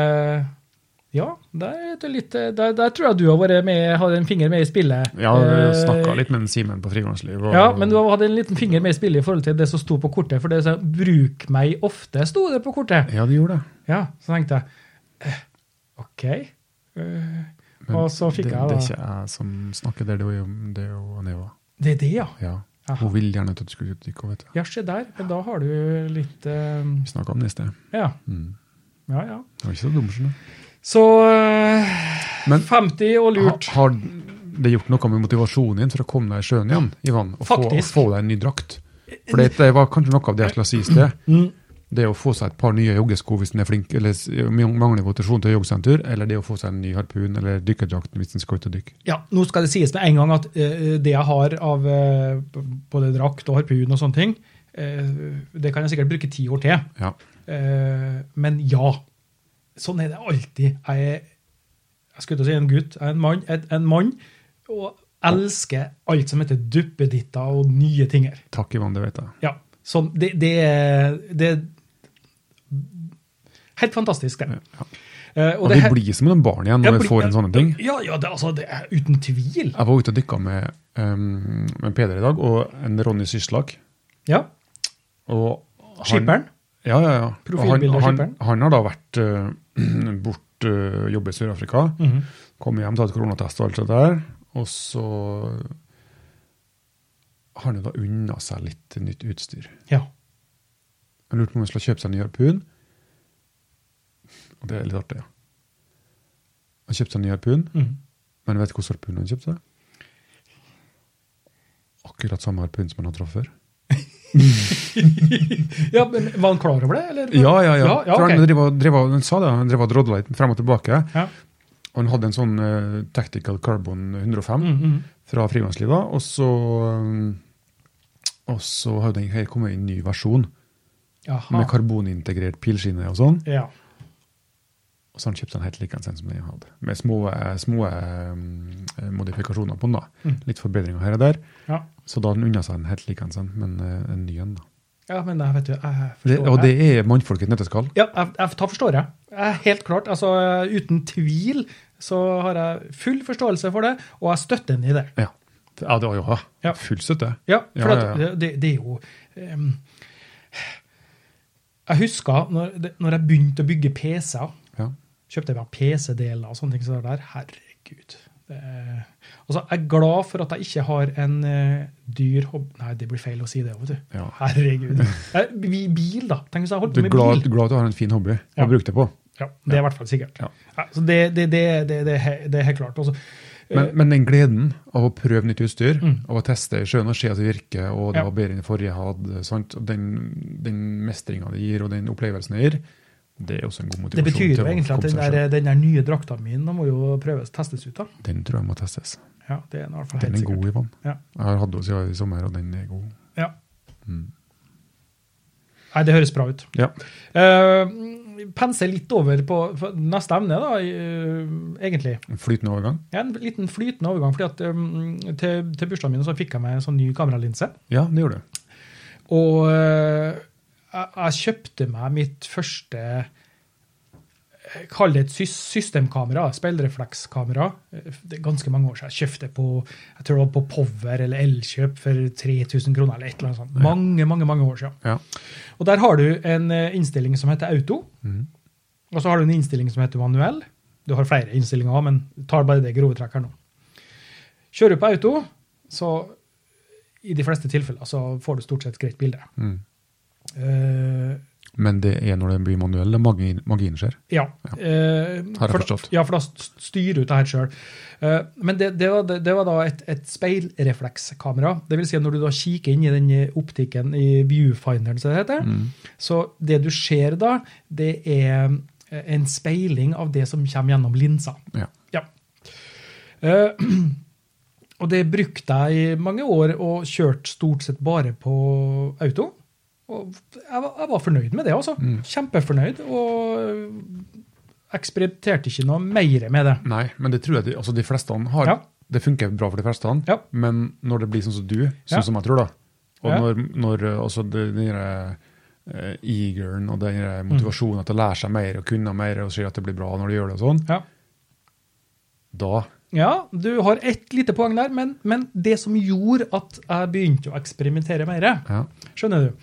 Ja, der, er litt, eh, der, der tror jeg du har vært med, hadde en finger med i spillet. Ja, vi Eh, snakka litt med Simen på Frigangsliv. og- Ja, men du hadde en liten finger med i spillet i forhold til det som sto på kortet. For det som 'bruk meg ofte', sto det på kortet. Ja, det gjorde det. Ja, Så tenkte jeg eh, OK. Men og så fikk det, jeg Det er ikke jeg som snakker der, det er jo, det er jo Neva. Det er det, ja. Ja. Aha. Hun vil gjerne at du skulle utdykke du. Ja, se der. Men da har du litt eh, Vi snakka om det i sted. Ja. Mm. Ja, ja. Det var ikke så dumt. skjønner du. Så eh, Men 50 og ha, lurt. har det gjort noe med motivasjonen din for å komme deg i sjøen igjen, Ivan? Og få, og få deg en ny drakt? For det, var kanskje noe av det jeg skulle si i sted. Mm. Det å få seg et par nye joggesko hvis en er flink, eller mangler motivasjon til joggesentur, eller det å få seg en ny harpun eller dykkerdrakt hvis en skal ut og dykke. Ja, nå skal det sies med en gang at uh, det jeg har av uh, både drakt og harpun og sånne ting, uh, det kan jeg sikkert bruke ti år til. Ja. Men ja, sånn er det alltid. Jeg er jeg skulle til å si en gutt, jeg er en mann, en mann og elsker alt som heter duppeditter og nye ting her. Takk, Ivan, det vet jeg. Ja, sånn, det, det, det er helt fantastisk, det. Ja. Uh, Og, det vi her- blir som en barn igjen når vi får en sånne ting. Ja, ja det, altså, det er uten tvil. Jeg var ute og dykka med, um, med Peder i dag, og en Ronny Syslak. Ja, Og han- Skipperen. Ja, ja, ja. Han, han, han har da vært uh, [CLEARS THROAT] bort uh, jobbe i Sør-Afrika. Mhm. Kom hjem, tatt koronatest og alt det der. Og så har han jo da unna seg litt nytt utstyr. Ja. Jeg lurte på om han skulle kjøpe seg en ny harpun. Og det er litt artig, ja. Han kjøpte seg en ny harpun, Mhm. men vet du hvilken harpun han kjøpte? Akkurat samme harpun som han har traff før. [LAUGHS] ja, men Var han klar over det? Eller? Ja, ja, ja. ja, ja okay. han, drev, drev, han sa det, han drev og drodla litt frem og tilbake. Ja. Og han hadde en sånn uh, Tactical Carbon 105 mm -hmm. fra Frivannslivet. Og så um, og så har her kommet en ny versjon Jaha. med karbonintegrert pilskinne og sånn. Ja. Og så har han kjøpt en helt lik en sånn som den jeg hadde. Med små, små um, modifikasjoner på den. da. Mm. Litt forbedringer her og der. Ja. Så da har han unna seg en helt lik en sånn, men eh, en ny en. da. ja, men jeg vet du, jeg forstår Det, og det er mannfolk i et nøtteskall. Ja, jeg, jeg tar forstår jeg. jeg. Helt klart. altså Uten tvil så har jeg full forståelse for det, og jeg støtter den i det. Ja. Ja, det jo ja. Ja. full støtte. Ja, for Ja, ja. Det, det er jo um, Jeg husker når, når jeg begynte å bygge PC-er, Ja. Kjøpte meg PC-deler og sånne ting. Så der, herregud. Det er, altså, jeg er glad for at jeg ikke har en uh, dyr hobby Nei, det blir feil å si det. Vet du. Ja. Herregud. [LAUGHS] Eh, bil, da. Tenk hvis jeg holdt Du på er med glad, bil. glad at du har en fin hobby Ja. å bruke det på. Ja, det er i hvert fall sikkert. Ja. Ja, så det, det, det, det, er det er helt klart. Også, Men, men den gleden av å prøve nytt utstyr, Mm. av å teste i sjøen og se at det virker, og det var bedre enn det forrige jeg hadde, sant? Og den, den mestringa det gir, og den opplevelsen det gir, det er også en god motivasjon. det betyr jo egentlig at den der, den der nye drakta mi må jo prøves testes ut. da. Den tror jeg må testes. Ja, det er i hvert fall Den helt er god, sikkert. Ivan. Ja. Jeg har hatt den siden i sommer, og den er god. Ja. Mm. Nei, det høres bra ut. Ja. Uh, pense litt over på neste emne, da, uh, egentlig. En flytende overgang. Ja, en liten flytende overgang. fordi at um, til, til bursdagen min så fikk jeg meg en sånn ny kameralinse. Ja, det gjorde du. Og eh, jeg, kjøpte meg mitt første eh, Kall det et systemkamera, speilreflekskamera. Eh, Det er ganske mange år siden. Jeg kjøpte på jeg tror det var på Power eller Elkjøp for 3000 kroner. eller et eller annet sånt. Mange, mange mange år siden. Ja. Og der har du en eh, innstilling som heter auto, Mm. og så har du en innstilling som heter manuell. Du har flere innstillinger men tar bare det grove trekk her nå. Kjører du på auto, så i de fleste tilfeller så får du stort sett greit bilde. Mm. Eh, Men det er når det blir manuell, det magien, magien skjer. ja. Eh, Har jeg for, forstått. Ja, for da styrer du det her sjøl. men det, det, var, det, var da et, et speilreflekskamera. Det vil si at når du da kikker inn i den optikken i viewfinderen, som det heter, Mm. så det du ser da, det er eh, en speiling av det som kommer gjennom linsa. Ja. Ja. Uh, [CLEARS THROAT] og det brukte jeg i mange år og kjørte stort sett bare på auto. Og jeg var, jeg var fornøyd med det, altså. Mm. Kjempefornøyd. Og eksperimenterte ikke noe mer med det. Nei, men det tror jeg de, altså de fleste har. Ja. Det funker bra for de fleste, Ja. men når det blir sånn som du, sånn Ja. som jeg tror, da, og Ja. når, når eh, altså den derre eh, eageren og den motivasjonen motivasjonen til å lære seg mer og kunne mer og si at det blir bra når du gjør det og sånn, Ja. da Ja, du har ett lite poeng der, men, men det som gjorde at jeg begynte å eksperimentere mer, ja. skjønner du,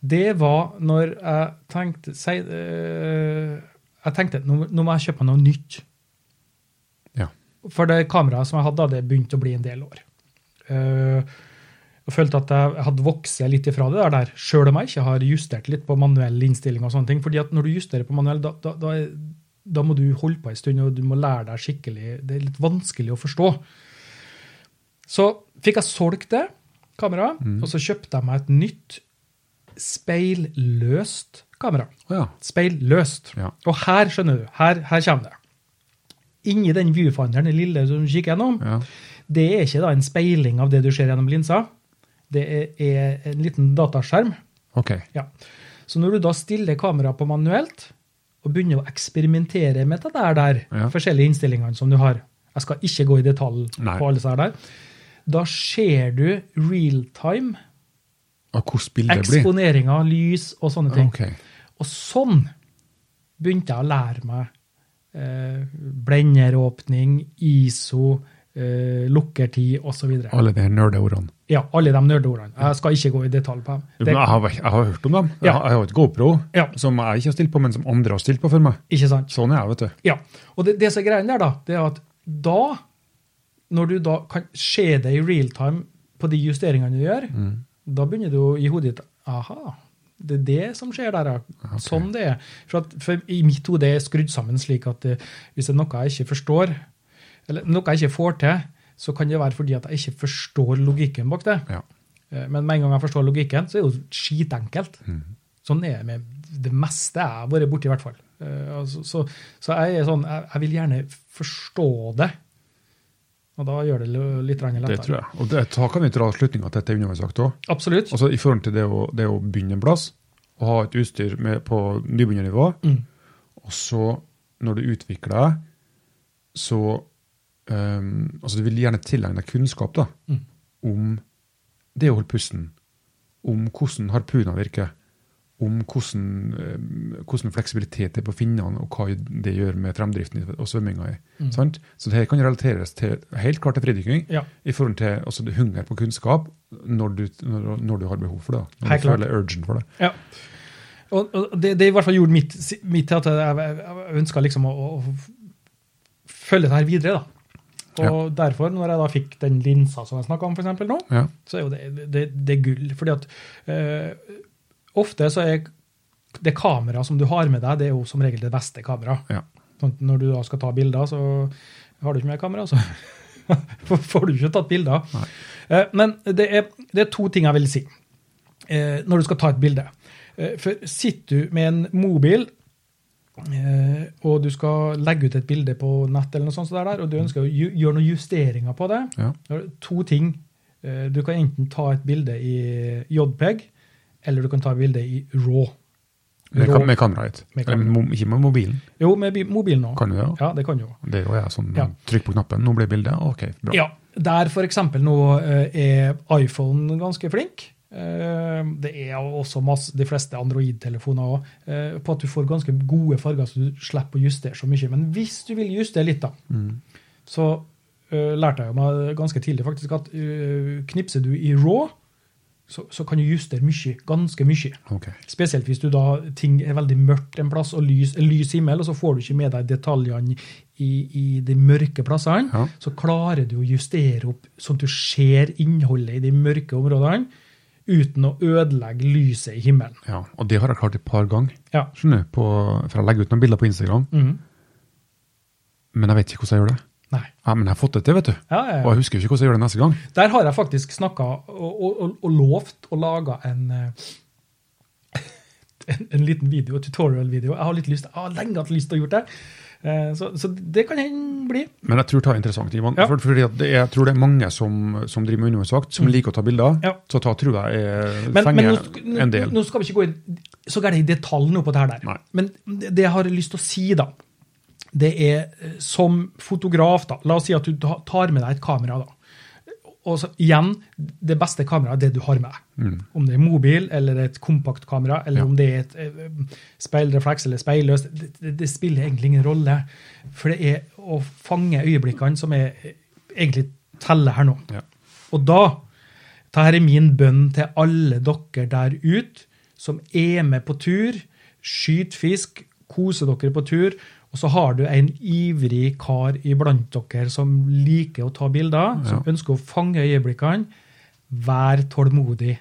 det var når jeg tenkte si, uh, Jeg tenkte nå, nå må jeg kjøpe noe nytt. Ja. For det kameraet som jeg hadde, det begynte å bli en del år. Uh, jeg følte at jeg hadde vokst litt ifra det der, der sjøl om jeg ikke har justert litt på manuell innstilling. og sånne ting, fordi at når du justerer på manuell, da, da, da, da må du holde på en stund, og du må lære deg skikkelig. Det er litt vanskelig å forstå. Så fikk jeg solgt det kameraet, og så kjøpte jeg meg et nytt speilløst kamera. Ja. Speilløst. Ja. Og her, skjønner du, her, her kommer det. Inni den viewfinderen, den lille som du kikker gjennom, Ja. det er ikke da en speiling av det du ser gjennom linsa. Det er, en liten dataskjerm. OK. Ja. Så når du da stiller kameraet på manuelt, og begynner å eksperimentere med det der, der Ja. forskjellige innstillingene som du har Jeg skal ikke gå i detalj Nei. på alle disse der. Da ser du realtime Og hvordan bildet blir? eksponeringer, lys og sånne ting. Okay. Og sånn begynte jeg å lære meg eh, blenderåpning, ISO, eh, lukkertid osv. Alle de nerdeordene. Ja, alle de nerdeordene. Jeg skal ikke gå i detalj på dem. Det, Jeg har, jeg har hørt om dem. Jeg Ja. har, jeg har et GoPro Ja. som jeg ikke har stilt på, men som andre har stilt på for meg. ikke sant? Sånn er jeg, vet du. Ja. Og det, det som er greia der, da, det er at da, når du da kan se det i real time på de justeringene du gjør, Mm. Da begynner du i hodet ditt Aha, det er det som skjer der, ja. Sånn det er. For, at, for i mitt hode er skrudd sammen slik at eh, hvis det er noe jeg ikke forstår, eller noe jeg ikke får til, så kan det være fordi at jeg ikke forstår logikken bak det. Ja. Eh, Men med en gang jeg forstår logikken, så er det jo skitenkelt. Mm. Sånn er det med det meste jeg har vært borti, i hvert fall. Altså, så, så jeg er sånn, jeg, jeg vil gjerne forstå det. Og da gjør det litt lettere. Det tror jeg. Og det, da kan vi dra slutninga til dette underveisakt òg. Absolutt. Altså, I forhold til det å, det å begynne en plass, og ha et utstyr med, på nybegynnernivå, Mm. og så, når du utvikler deg, så um, Altså, du vil gjerne tilegne deg kunnskap da, Mm. om det å holde pusten, om hvordan harpuna virker, om hvordan, um, hvordan fleksibilitet det er på finnene, og hva det gjør med fremdriften og svømminga. Mm. Så det her kan relateres til helt klart til fridykking Ja. i forhold til altså, hunger på kunnskap når du, når, når du har behov for det. Når Helt du klart. føler urgent for det. Ja. Og, og det, det i hvert fall gjorde mitt, mitt til at jeg, jeg ønska liksom å, å følge dette videre. da. Og derfor, når jeg da fikk den linsa som jeg snakka om for nå, Ja. så er jo det, det, det gull. Fordi at eh, ofte så er det kameraet som du har med deg, det er jo som regel det beste kameraet. Ja. Sånn når du da skal ta bilder, så har du ikke med kamera, så [LAUGHS] får du ikke tatt bilder. Nei. Eh, Men det er, det er to ting jeg vil si eh, når du skal ta et bilde. Eh, For sitter du med en mobil og du skal legge ut et bilde på nett, eller noe sånt, der, og du ønsker å gjøre noen justeringer på det, Ja. er to ting. Du kan enten ta et bilde i JPEG, eller du kan ta bilde i RAW. Med, raw. med kameraet. Med kamera. Eller, Ikke med mobilen. Jo, med mobilen òg. Kan du det? da? Ja, det kan du jo. Det er jo jeg sånn Ja. Trykk på knappen, nå blir bildet. OK, bra. Ja, Der f.eks. nå eh, er iPhone ganske flink. Eh, Det er også masse, de fleste Android-telefoner òg, på at du får ganske gode farger, så du slipper å justere så mye. Men hvis du vil justere litt, da, Mm. så eh, lærte jeg meg ganske tidlig faktisk at eh, knipser du i RAW, så, så kan du justere mye, ganske mye. Okay. Spesielt hvis du da ting er veldig mørkt en plass, og lys, lys himmel, og så får du ikke med deg detaljene i, i de mørke plassene. Ja. Så klarer du å justere opp sånn at du ser innholdet i de mørke områdene uten å ødelegge lyset i himmelen. Ja, og det har jeg klart et par ganger. Ja. Skjønner du, på, For jeg legger ut noen bilder på Instagram, Mm. men jeg vet ikke hvordan jeg gjør det. Nei. Ja, Men jeg har fått det til, vet du. Ja, ja, Og jeg husker ikke hvordan jeg gjør det neste gang. Der har jeg faktisk snakka og, og, og, lovt å lage en, eh, en, en liten video, tutorial-video. Jeg har litt lyst, jeg har lenge hatt lyst til å gjøre det. Eh, Så, så det kan hende bli. Men jeg tror det er interessant, Ivan. Ja. For, fordi er, jeg tror det er mange som, som driver med undervannsvakt, som liker å ta bilder. Ja. Så da tror jeg jeg Men, men fenger nå, nå, en del. nå skal vi ikke gå inn så gærent i detalj nå på det her der. Nei. Men det det jeg har lyst til å si, da, det er eh, som fotograf, da. La oss si at du tar med deg et kamera, da. Og så igjen, det beste kameraet er det du har med deg. Om det er mobil eller et kompaktkamera, eller Mm. Ja. om det er et eh, speilrefleks eller speilløst, det, det, det spiller egentlig ingen rolle. For det er å fange øyeblikkene som er eh, egentlig teller her nå. Ja. Og da Dette er min bønn til alle dere der ute som er med på tur, skyter fisk, koser dere på tur, og så har du en ivrig kar iblant dere som liker å ta bilder, som ønsker å fange øyeblikkene. vær tålmodig.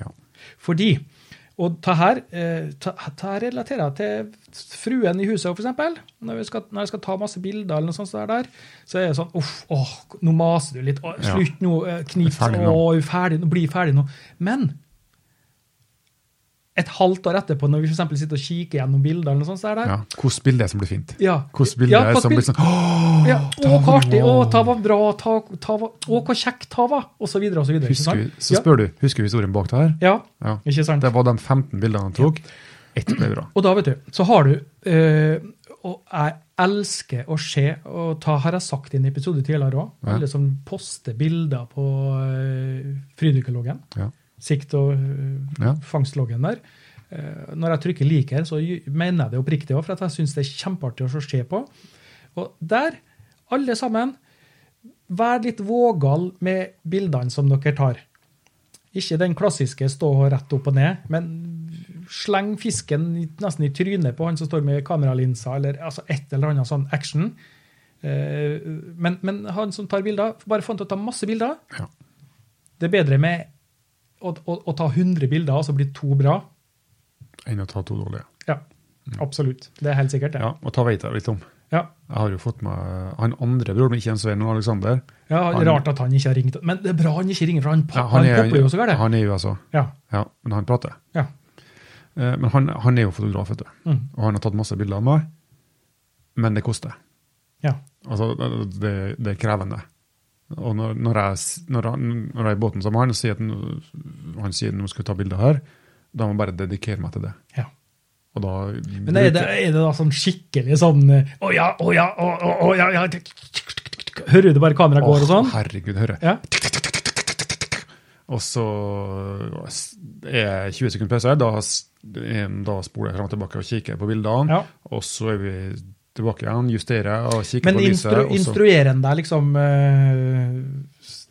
Ja. Fordi Og ta her, eh, ta, ta her relaterer jeg til fruen i huset, eksempel. Når, vi skal, når jeg skal ta masse bilder, eller noe sånt der, så er det sånn Uff, åh, nå maser du litt. Å, Ja. slutt nå. Knips. Knip. Ferdig nå. Å, er ferdig nå. Bli ferdig nå. Men et halvt år etterpå, når vi for sitter og kikker gjennom bilder, eller noe sånt så er det Ja. Hvilket bilde det som blir fint? ja. Hvilket bilde Ja, som blir sånn Åh, Ja, å, hvor artig, å, ta var bra, ta, ta å, hvor kjekt ta var, og så videre, og så videre. Husker, så spør du, husker du historien bak det her? ja, Ja. ikke sant? Det var de 15 bildene han tok. Ett ble bra. Og da, vet du, så har du øh, Og jeg elsker å se, og ta har jeg sagt i en episode tidligere òg, alle som poster bilder på øh, Frydykkerloggen, Ja. Sikt- og eh, Ja. fangstloggen der. Eh, når jeg trykker 'liker', så mener jeg det oppriktig òg, for at jeg syns det er kjempeartig å se på. Og der, alle sammen, vær litt vågal med bildene som dere tar. Ikke den klassiske stå rett opp og ned, men sleng fisken nesten i trynet på han som står med kameralinsa, eller altså et eller annet sånn action. Eh, Men, men han som tar bilder, bare få han til å ta masse bilder. Ja. Det er bedre med å, å, å ta 100 bilder, og så blir to bra. Enn å ta to dårlige. Ja, absolutt. Det er helt sikkert det. Ja, og ta veit jeg litt om. Ja. Jeg har jo fått med han andre broren min, ikke Svein, men Alexander. Ja, Han- Rart at han ikke har ringt. Men det er bra han ikke ringer, for han, Ja, han, er, popper jo så gærent. han er i USA, Ja. ja, men han prater. ja. Eh, Men han, han er jo fotograf, vet du. Mm. Og han har tatt masse bilder av meg. Men det koster. ja. Altså, det, det er krevende. Og når, når, jeg, når, han, når jeg er i båten sammen med han og sier at han sier nå skal vi ta bilder her, da må jeg bare dedikere meg til det. ja. Og da Men er det, er det da sånn skikkelig sånn Å Å ja, å ja, å, oh, ja, ja Hører du bare kameraet går og sånn? Herregud, hører. Ja. Og så er 20 sekunder pause. Da, da spoler jeg fram og tilbake og kikker på bildene. Ja. Og så er vi tilbake igjen, justerer og kikker Men på lyset. instru, instruerer han deg liksom uh,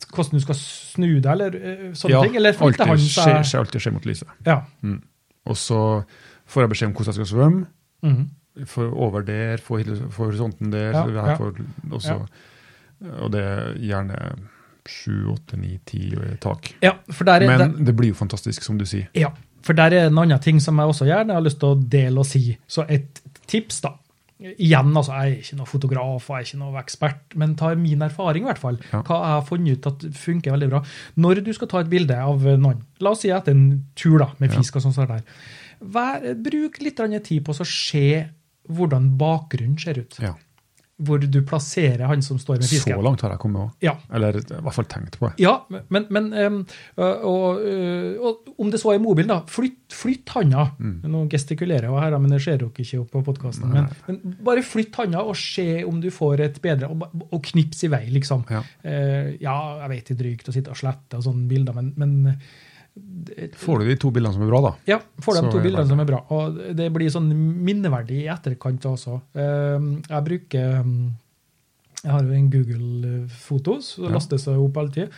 hvordan du skal snu deg, eller uh, sånne ting? Eller alltid, han seg skjer, alltid skjer mot lyset. Ja. Og så får jeg beskjed om hvordan jeg skal svømme. Mhm. For over der, for, for horisonten der. Ja, så ja. for, og, så, og det er gjerne sju, åtte, ni, ti tak. ja, er Men der, det blir jo fantastisk, som du sier. ja, for der er en annen ting som jeg også gjerne har lyst til å dele og si. Så et tips, da. Igjen, altså, jeg er ikke noen fotograf og jeg er ikke noen ekspert, men tar min erfaring, i hvert fall. Ja. Hva jeg har funnet ut at funker veldig bra. Når du skal ta et bilde av noen, la oss si etter en tur da, med Ja. fisk og sånn, der, vær, bruk litt tid på å se hvordan bakgrunnen ser ut. Ja. Hvor du plasserer han som står med fisken. Så langt har jeg kommet òg. Ja, Eller i hvert fall tenkt på det. ja, men, men um, og, og, om det så er mobilen, da, flytt, flytt handa. Mm. Nå gestikulerer jeg her, men det ser dere ikke på podkasten. Men, men bare flytt handa og se om du får et bedre Og, og knips i vei, liksom. Ja. uh, ja, jeg vet det er drygt å sitte og slette og sånne bilder, men, men Får du de to bildene som er bra, da? ja, får de to bildene som er bra. Og det blir sånn minneverdig i etterkant også. Eh, Jeg bruker um, Jeg har jo en Google-foto, så det Ja. lastes opp hele tida.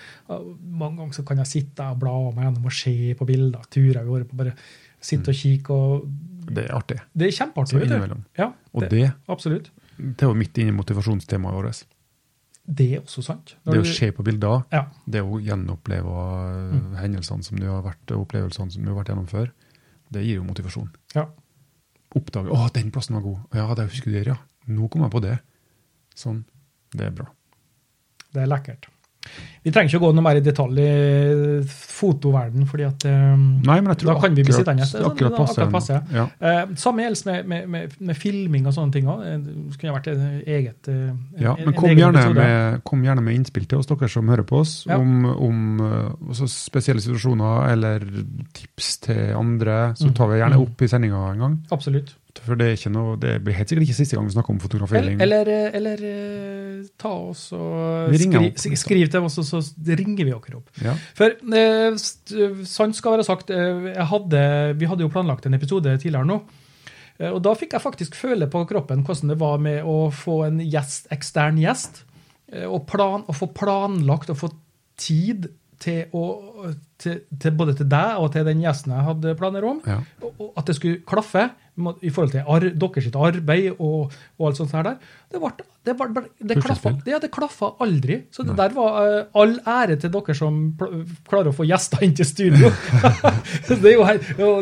Mange ganger så kan jeg sitte og bla meg gjennom og se på bilder, turer jeg går på, bare sitte og kikke. og Det er artig. Det er kjempeartig. Så vet du. Ja, Og det, det, absolutt. det er jo midt inne i motivasjonstemaet vårt. Det er også sant. Når Det å se på bilder, Ja, det å gjenoppleve Mm. eh, hendelsene som du har vært, opplevelsene som du har vært gjennom før, det gir jo motivasjon. ja. Oppdage 'Å, den plassen var god'. Ja, det husker du der, ja. Nå kom jeg på det. Sånn. Det er bra. Det er lekkert. Vi trenger ikke å gå noe mer i detalj i fotoverden, fordi at eh, Nei, men jeg tror da kan vi bli sittende. Akkurat det er passe. passe. Ja. Uh, samme gjelder med, med, med, med filming og sånne ting òg. Det kunne vært et eget eh, en- Ja, men kom gjerne, med, kom gjerne med innspill til oss, dere som hører på oss, Ja. om, om eh, spesielle situasjoner eller tips til andre. Så Mm. tar vi gjerne Mm. opp i sendinga en gang. Absolutt. For det, er noe, det blir helt sikkert ikke siste gang vi snakker om fotografering. eller, eller, eller eh, ta oss og Vi skri, opp. skriv til oss, og så ringer vi dere opp. Ja. For eh, sant skal være sagt, eh, hadde, vi hadde jo planlagt en episode tidligere nå. eh, Og da fikk jeg faktisk føle på kroppen hvordan det var med å få en gjest, ekstern gjest. eh, Og, plan, og få planlagt og få tid til å, til, til både til deg og til den gjesten jeg hadde planer om. Ja. Og, og at det skulle klaffe i forhold til ar, deres arbeid og, og alt sånt der. Det, ble, det, ble, det, klaffa, det, det klaffa aldri. Så det der var uh, all ære til dere som klarer å få gjester inn til studio. [LAUGHS] det, jo,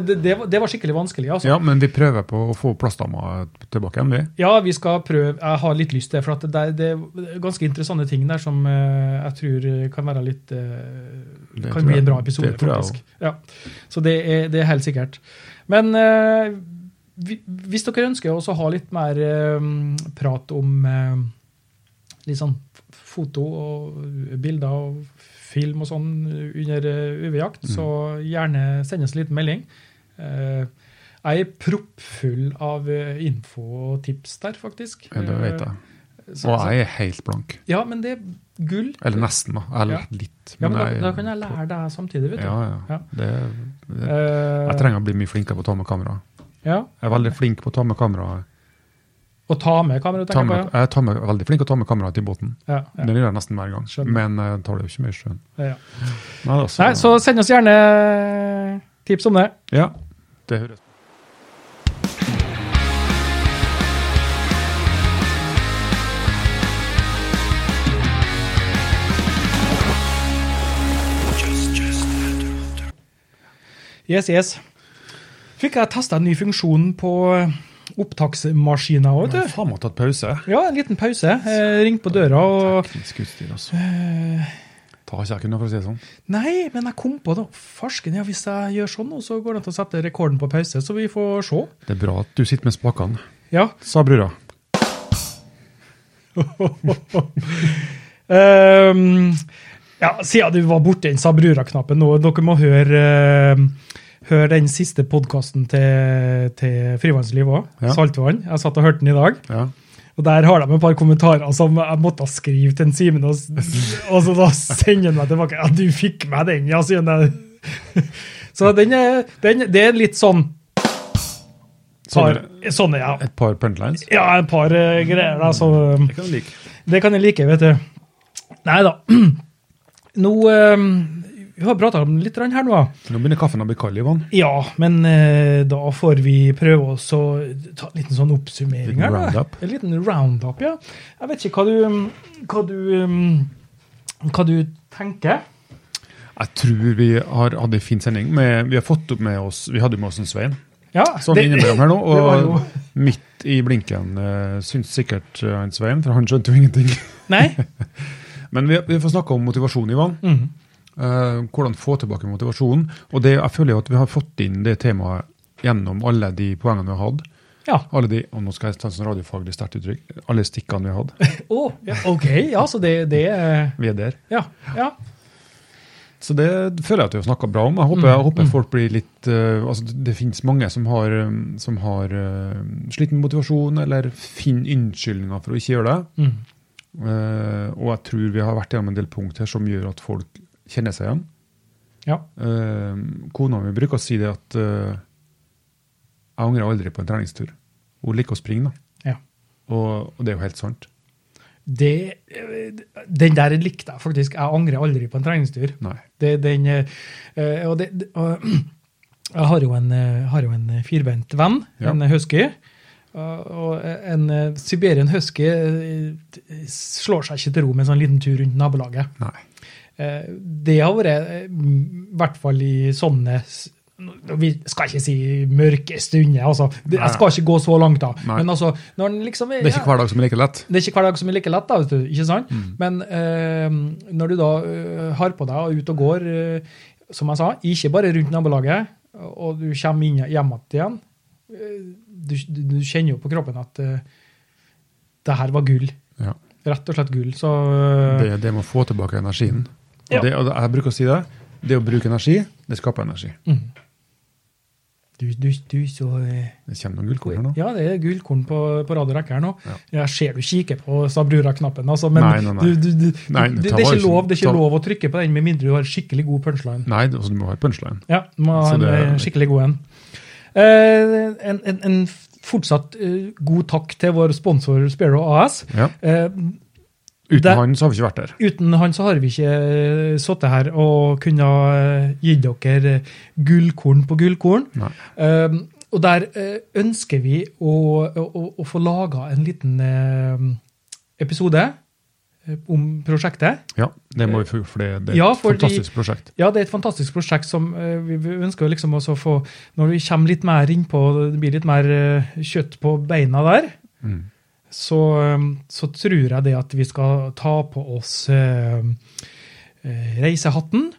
det, var, det var skikkelig vanskelig. altså. ja, men vi prøver på å få plastdama tilbake igjen, vi. Ja, vi skal prøve. Jeg har litt lyst til. For det, er- det er ganske interessante ting der som uh, jeg tror kan være litt uh, Kan bli en bra episode, det faktisk. Ja. Så det er, det er helt sikkert. Men eh, hvis dere ønsker å ha litt mer eh, prat om eh, litt sånn foto og bilder og film og sånn under eh, UV-jakt, Mm. så gjerne send oss en liten melding. Eh, jeg er proppfull av info og tips der, faktisk. Ja, det vet jeg. Eh, så- Og jeg er helt blank. Ja, men det er gull. Eller nesten, da. Eller Ja. litt. Ja, men da, jeg- da kan jeg lære deg samtidig, vet du. Ja, ja. Ja. Det, det, Eh, jeg trenger å bli mye flinkere på å ta med kamera. ja. Jeg er veldig flink på å ta med kamera. Å ta med kamera, tenker jeg med, på. jeg tar med, veldig flink til å ta med kamera til båten. Ja. Ja, Det gjør jeg nesten hver gang. Skjønner. Men jeg tar det jo ikke med i sjøen. ja. ja. Så, Nei, så send oss gjerne tips om det. Ja, det høres Yes, yes. Fikk jeg testa en ny funksjon på opptaksmaskiner òg, vet du. Faen meg tatt pause. Ja, en liten pause. Eh, ringte på døra og Teknisk utstyr, altså. eh, Ta ikke jeg kunne, for å si det sånn. Nei, men jeg kom på det. Farsken, ja, hvis jeg gjør sånn, så går det an å sette rekorden på pause, så vi får se. Det er bra at du sitter med spakene, Ja. sa brura. [LAUGHS] Ehm, ja, siden du var borte den Sabrura-knappen nå, dere må høre, uh, høre den siste podkasten til, til Frivannsliv òg, Ja. Saltvann. Jeg satt og hørte den i dag. Ja. Og der har de et par kommentarer som jeg måtte skrive til en Simen, og, og så da sender han meg tilbake. Ja, du fikk meg den, ja, sier han. [LAUGHS] Så den er, den, det er litt sånn par, Sånne, Sånne, ja. et par punchlines. Ja, et par uh, greier, da. Så Det kan du like. det kan jeg like, vet du. Nei da. [CLEARS THROAT] Nå eh, Vi har prata om litt her nå. Nå begynner kaffen å bli kald, Ivan. Ja, men eh, da får vi prøve oss å ta en liten sånn oppsummering Liten her. roundup. En liten roundup, ja. Jeg vet ikke hva du, hva du, um, hva du tenker. Jeg tror vi har hatt en fin sending. Med, vi har fått opp med oss Vi hadde med oss en Svein Ja, sånn det- innimellom her nå. [LAUGHS] Og midt i blinken uh, syns sikkert uh, Svein, for han skjønte jo ingenting. Nei? [LAUGHS] Men vi, vi får snakke om motivasjon, Ivan. Mm. Uh, hvordan få tilbake motivasjonen. Og det, jeg føler jo at vi har fått inn det temaet gjennom alle de poengene vi har hatt. Ja. Alle de, og nå skal jeg ta sånn radiofaglig sterkt uttrykk. Alle stikkene vi har hatt. [LAUGHS] Å, ja, OK. Ja, så det, det er Vi er der. Ja. ja. Så det føler jeg at vi har snakka bra om. Jeg håper, Mm, jeg håper folk blir litt uh, altså Det, finnes mange som har, um, som har uh, slitt med motivasjon, eller finner unnskyldninger for å ikke gjøre det. Mhm. Eh, og jeg tror vi har vært gjennom en del punkt her som gjør at folk kjenner seg igjen. Ja. Uh, kona mi bruker å si det at uh, jeg angrer aldri på en treningstur. Hun liker å springe, da. ja. Og, og det er jo helt sant. Det, den der likte jeg faktisk. Jeg angrer aldri på en treningstur. Det, den, og det, og, [CLEARS THROAT] jeg har jo en, har jo en firbeint venn, Ja. en husky. Og en eh, Siberian husky eh, slår seg ikke til ro med en sånn liten tur rundt nabolaget. Nei. Eh, Det har vært, i hvert fall i sånne vi skal ikke si mørke stunder, altså. Jeg skal ikke gå så langt, da. Nei. Men altså, liksom Det er ikke hver dag som er like lett. det er ikke hver dag som er like lett, da, vet du, ikke sant? Mm. Men eh, når du da har på deg og ut og går, som jeg sa, ikke bare rundt nabolaget, og du kommer inn hjem igjen, du, du, kjenner jo på kroppen at uh, det her var gull. Ja. Rett og slett gull. Så uh, Det, det med å få tilbake energien. Og Ja. det, og jeg bruker å si det. Det å bruke energi, det skaper energi. mm. du, du, du, så eh, Det kommer noen gullkorn her nå. Ja, det er gullkorn på, på rad og rekke her nå. Ja. Jeg ser du kikker på Sabrura-knappen, altså, men Nei, nei, nei. Du, Nei, det, det, er ikke lov, det er ikke lov å trykke på den med mindre du har skikkelig god punchline. Nei, altså, du må ha punchline. Ja, du må ha en eh, skikkelig god en. Eh, en, en, en fortsatt eh, god takk til vår sponsor Sparrow AS. Ja. Eh, Uten Det- han så har vi ikke vært der. Uten han så har vi ikke sittet her og kunne gi dere gullkorn på gullkorn. Um, og der ønsker vi å, å, å få laga en liten episode om prosjektet. Ja, det må vi for det, er er Ja, et fordi- fantastisk prosjekt. Ja, det er et fantastisk prosjekt som eh, vi ønsker å liksom også få Når vi kommer litt mer innpå, det blir litt mer eh, kjøtt på beina der, Mm. så, eh, så tror jeg det at vi skal ta på oss eh, eh, reisehatten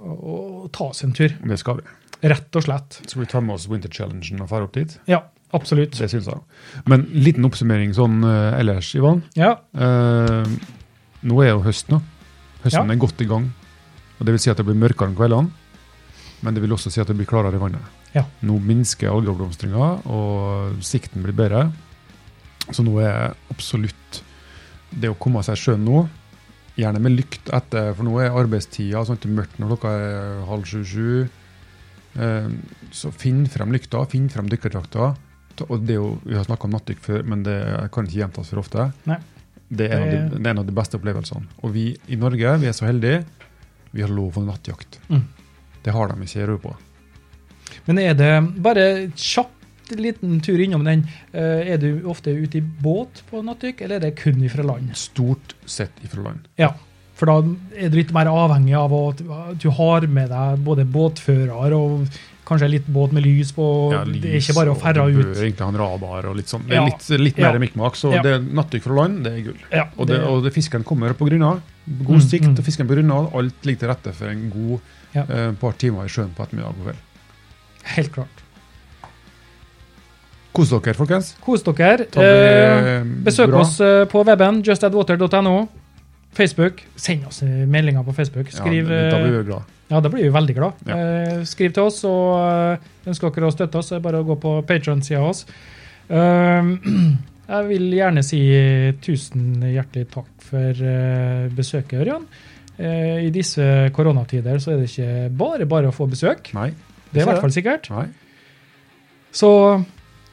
og, ta oss en tur. Det skal vi. Rett og slett. Skal vi ta med oss Winter Challengen og dra opp dit? Ja, absolutt. Det syns jeg. Men liten oppsummering sånn eh, ellers, Ivan. Ja, Eh, nå er jo høst nå. Høsten Ja. er godt i gang. Og Det vil si at det blir mørkere om kveldene, men det vil også si at det blir klarere i vannet. Ja. Nå minsker algeoppblomstringa, og sikten blir bedre. Så nå er absolutt det å komme seg i sjøen nå, gjerne med lykt etter, for nå er arbeidstida sånn er mørkt når klokka er halv sju-sju. Eh, så finn frem lykta, finn frem dykkerdrakta. Og det er jo, Vi har snakka om nattdykk før, men det kan ikke gjentas for ofte. Nei. Det er, av de, Det- det er en av de beste opplevelsene. Og vi i Norge vi er så heldige. Vi har lov om nattjakt. Mm. Det har de ikke i Europa. Men er det bare kjapt liten tur innom den? eh, Er du ofte ute i båt på nattdykk, eller er det kun ifra land? Stort sett ifra land. Ja, for da er du litt mer avhengig av at du har med deg både båtfører og kanskje litt båt med lys på. Ja, det er ikke bare å ferde ut. bør egentlig ha en radar og litt sånn. Det Ja. er litt, litt Ja. mer mikkmakk. Så Ja. det nattdykk fra land, det er gull. Ja, Og, det, og det, fisken kommer på grunna. God Mm, sikt, mm. og fisken på grunna. Alt ligger til rette for en god Ja. eh, par timer i sjøen på ettermiddag og kveld. Helt klart. Kos dere, folkens. Kos dere. Det Eh, besøk bra. oss eh, på weben, justadwater.no. Facebook. Send oss eh, meldinger på Facebook. Skriv, ja, da blir eh, vi glad. Ja, da blir vi veldig glad. Ja. Eh, skriv til oss, og eh, ønsker dere å støtte oss, så er det bare å gå på Patron-sida oss. Eh, [CLEARS THROAT] jeg vil gjerne si tusen hjertelig takk for eh, besøket, Ørjan. Eh, I disse koronatider så er det ikke bare bare å få besøk. Nei. Det er i hvert fall sikkert. Nei. Så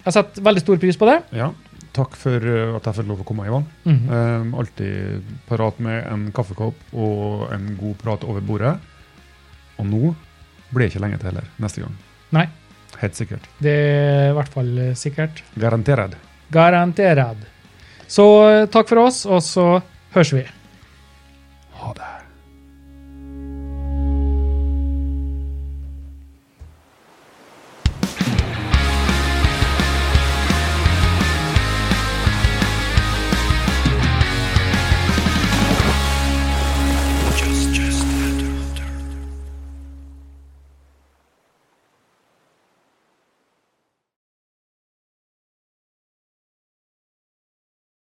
jeg setter veldig stor pris på det. Ja. Takk for at jeg fikk lov å komme, Ivan. Mhm. Eh, alltid parat med en kaffekopp og en god prat over bordet. Og nå blir det ikke lenge til heller, neste gang. Nei. Helt sikkert. Det er i hvert fall eh, sikkert. Garantert. Garantert. Så eh, takk for oss, og så høres vi. Ha det.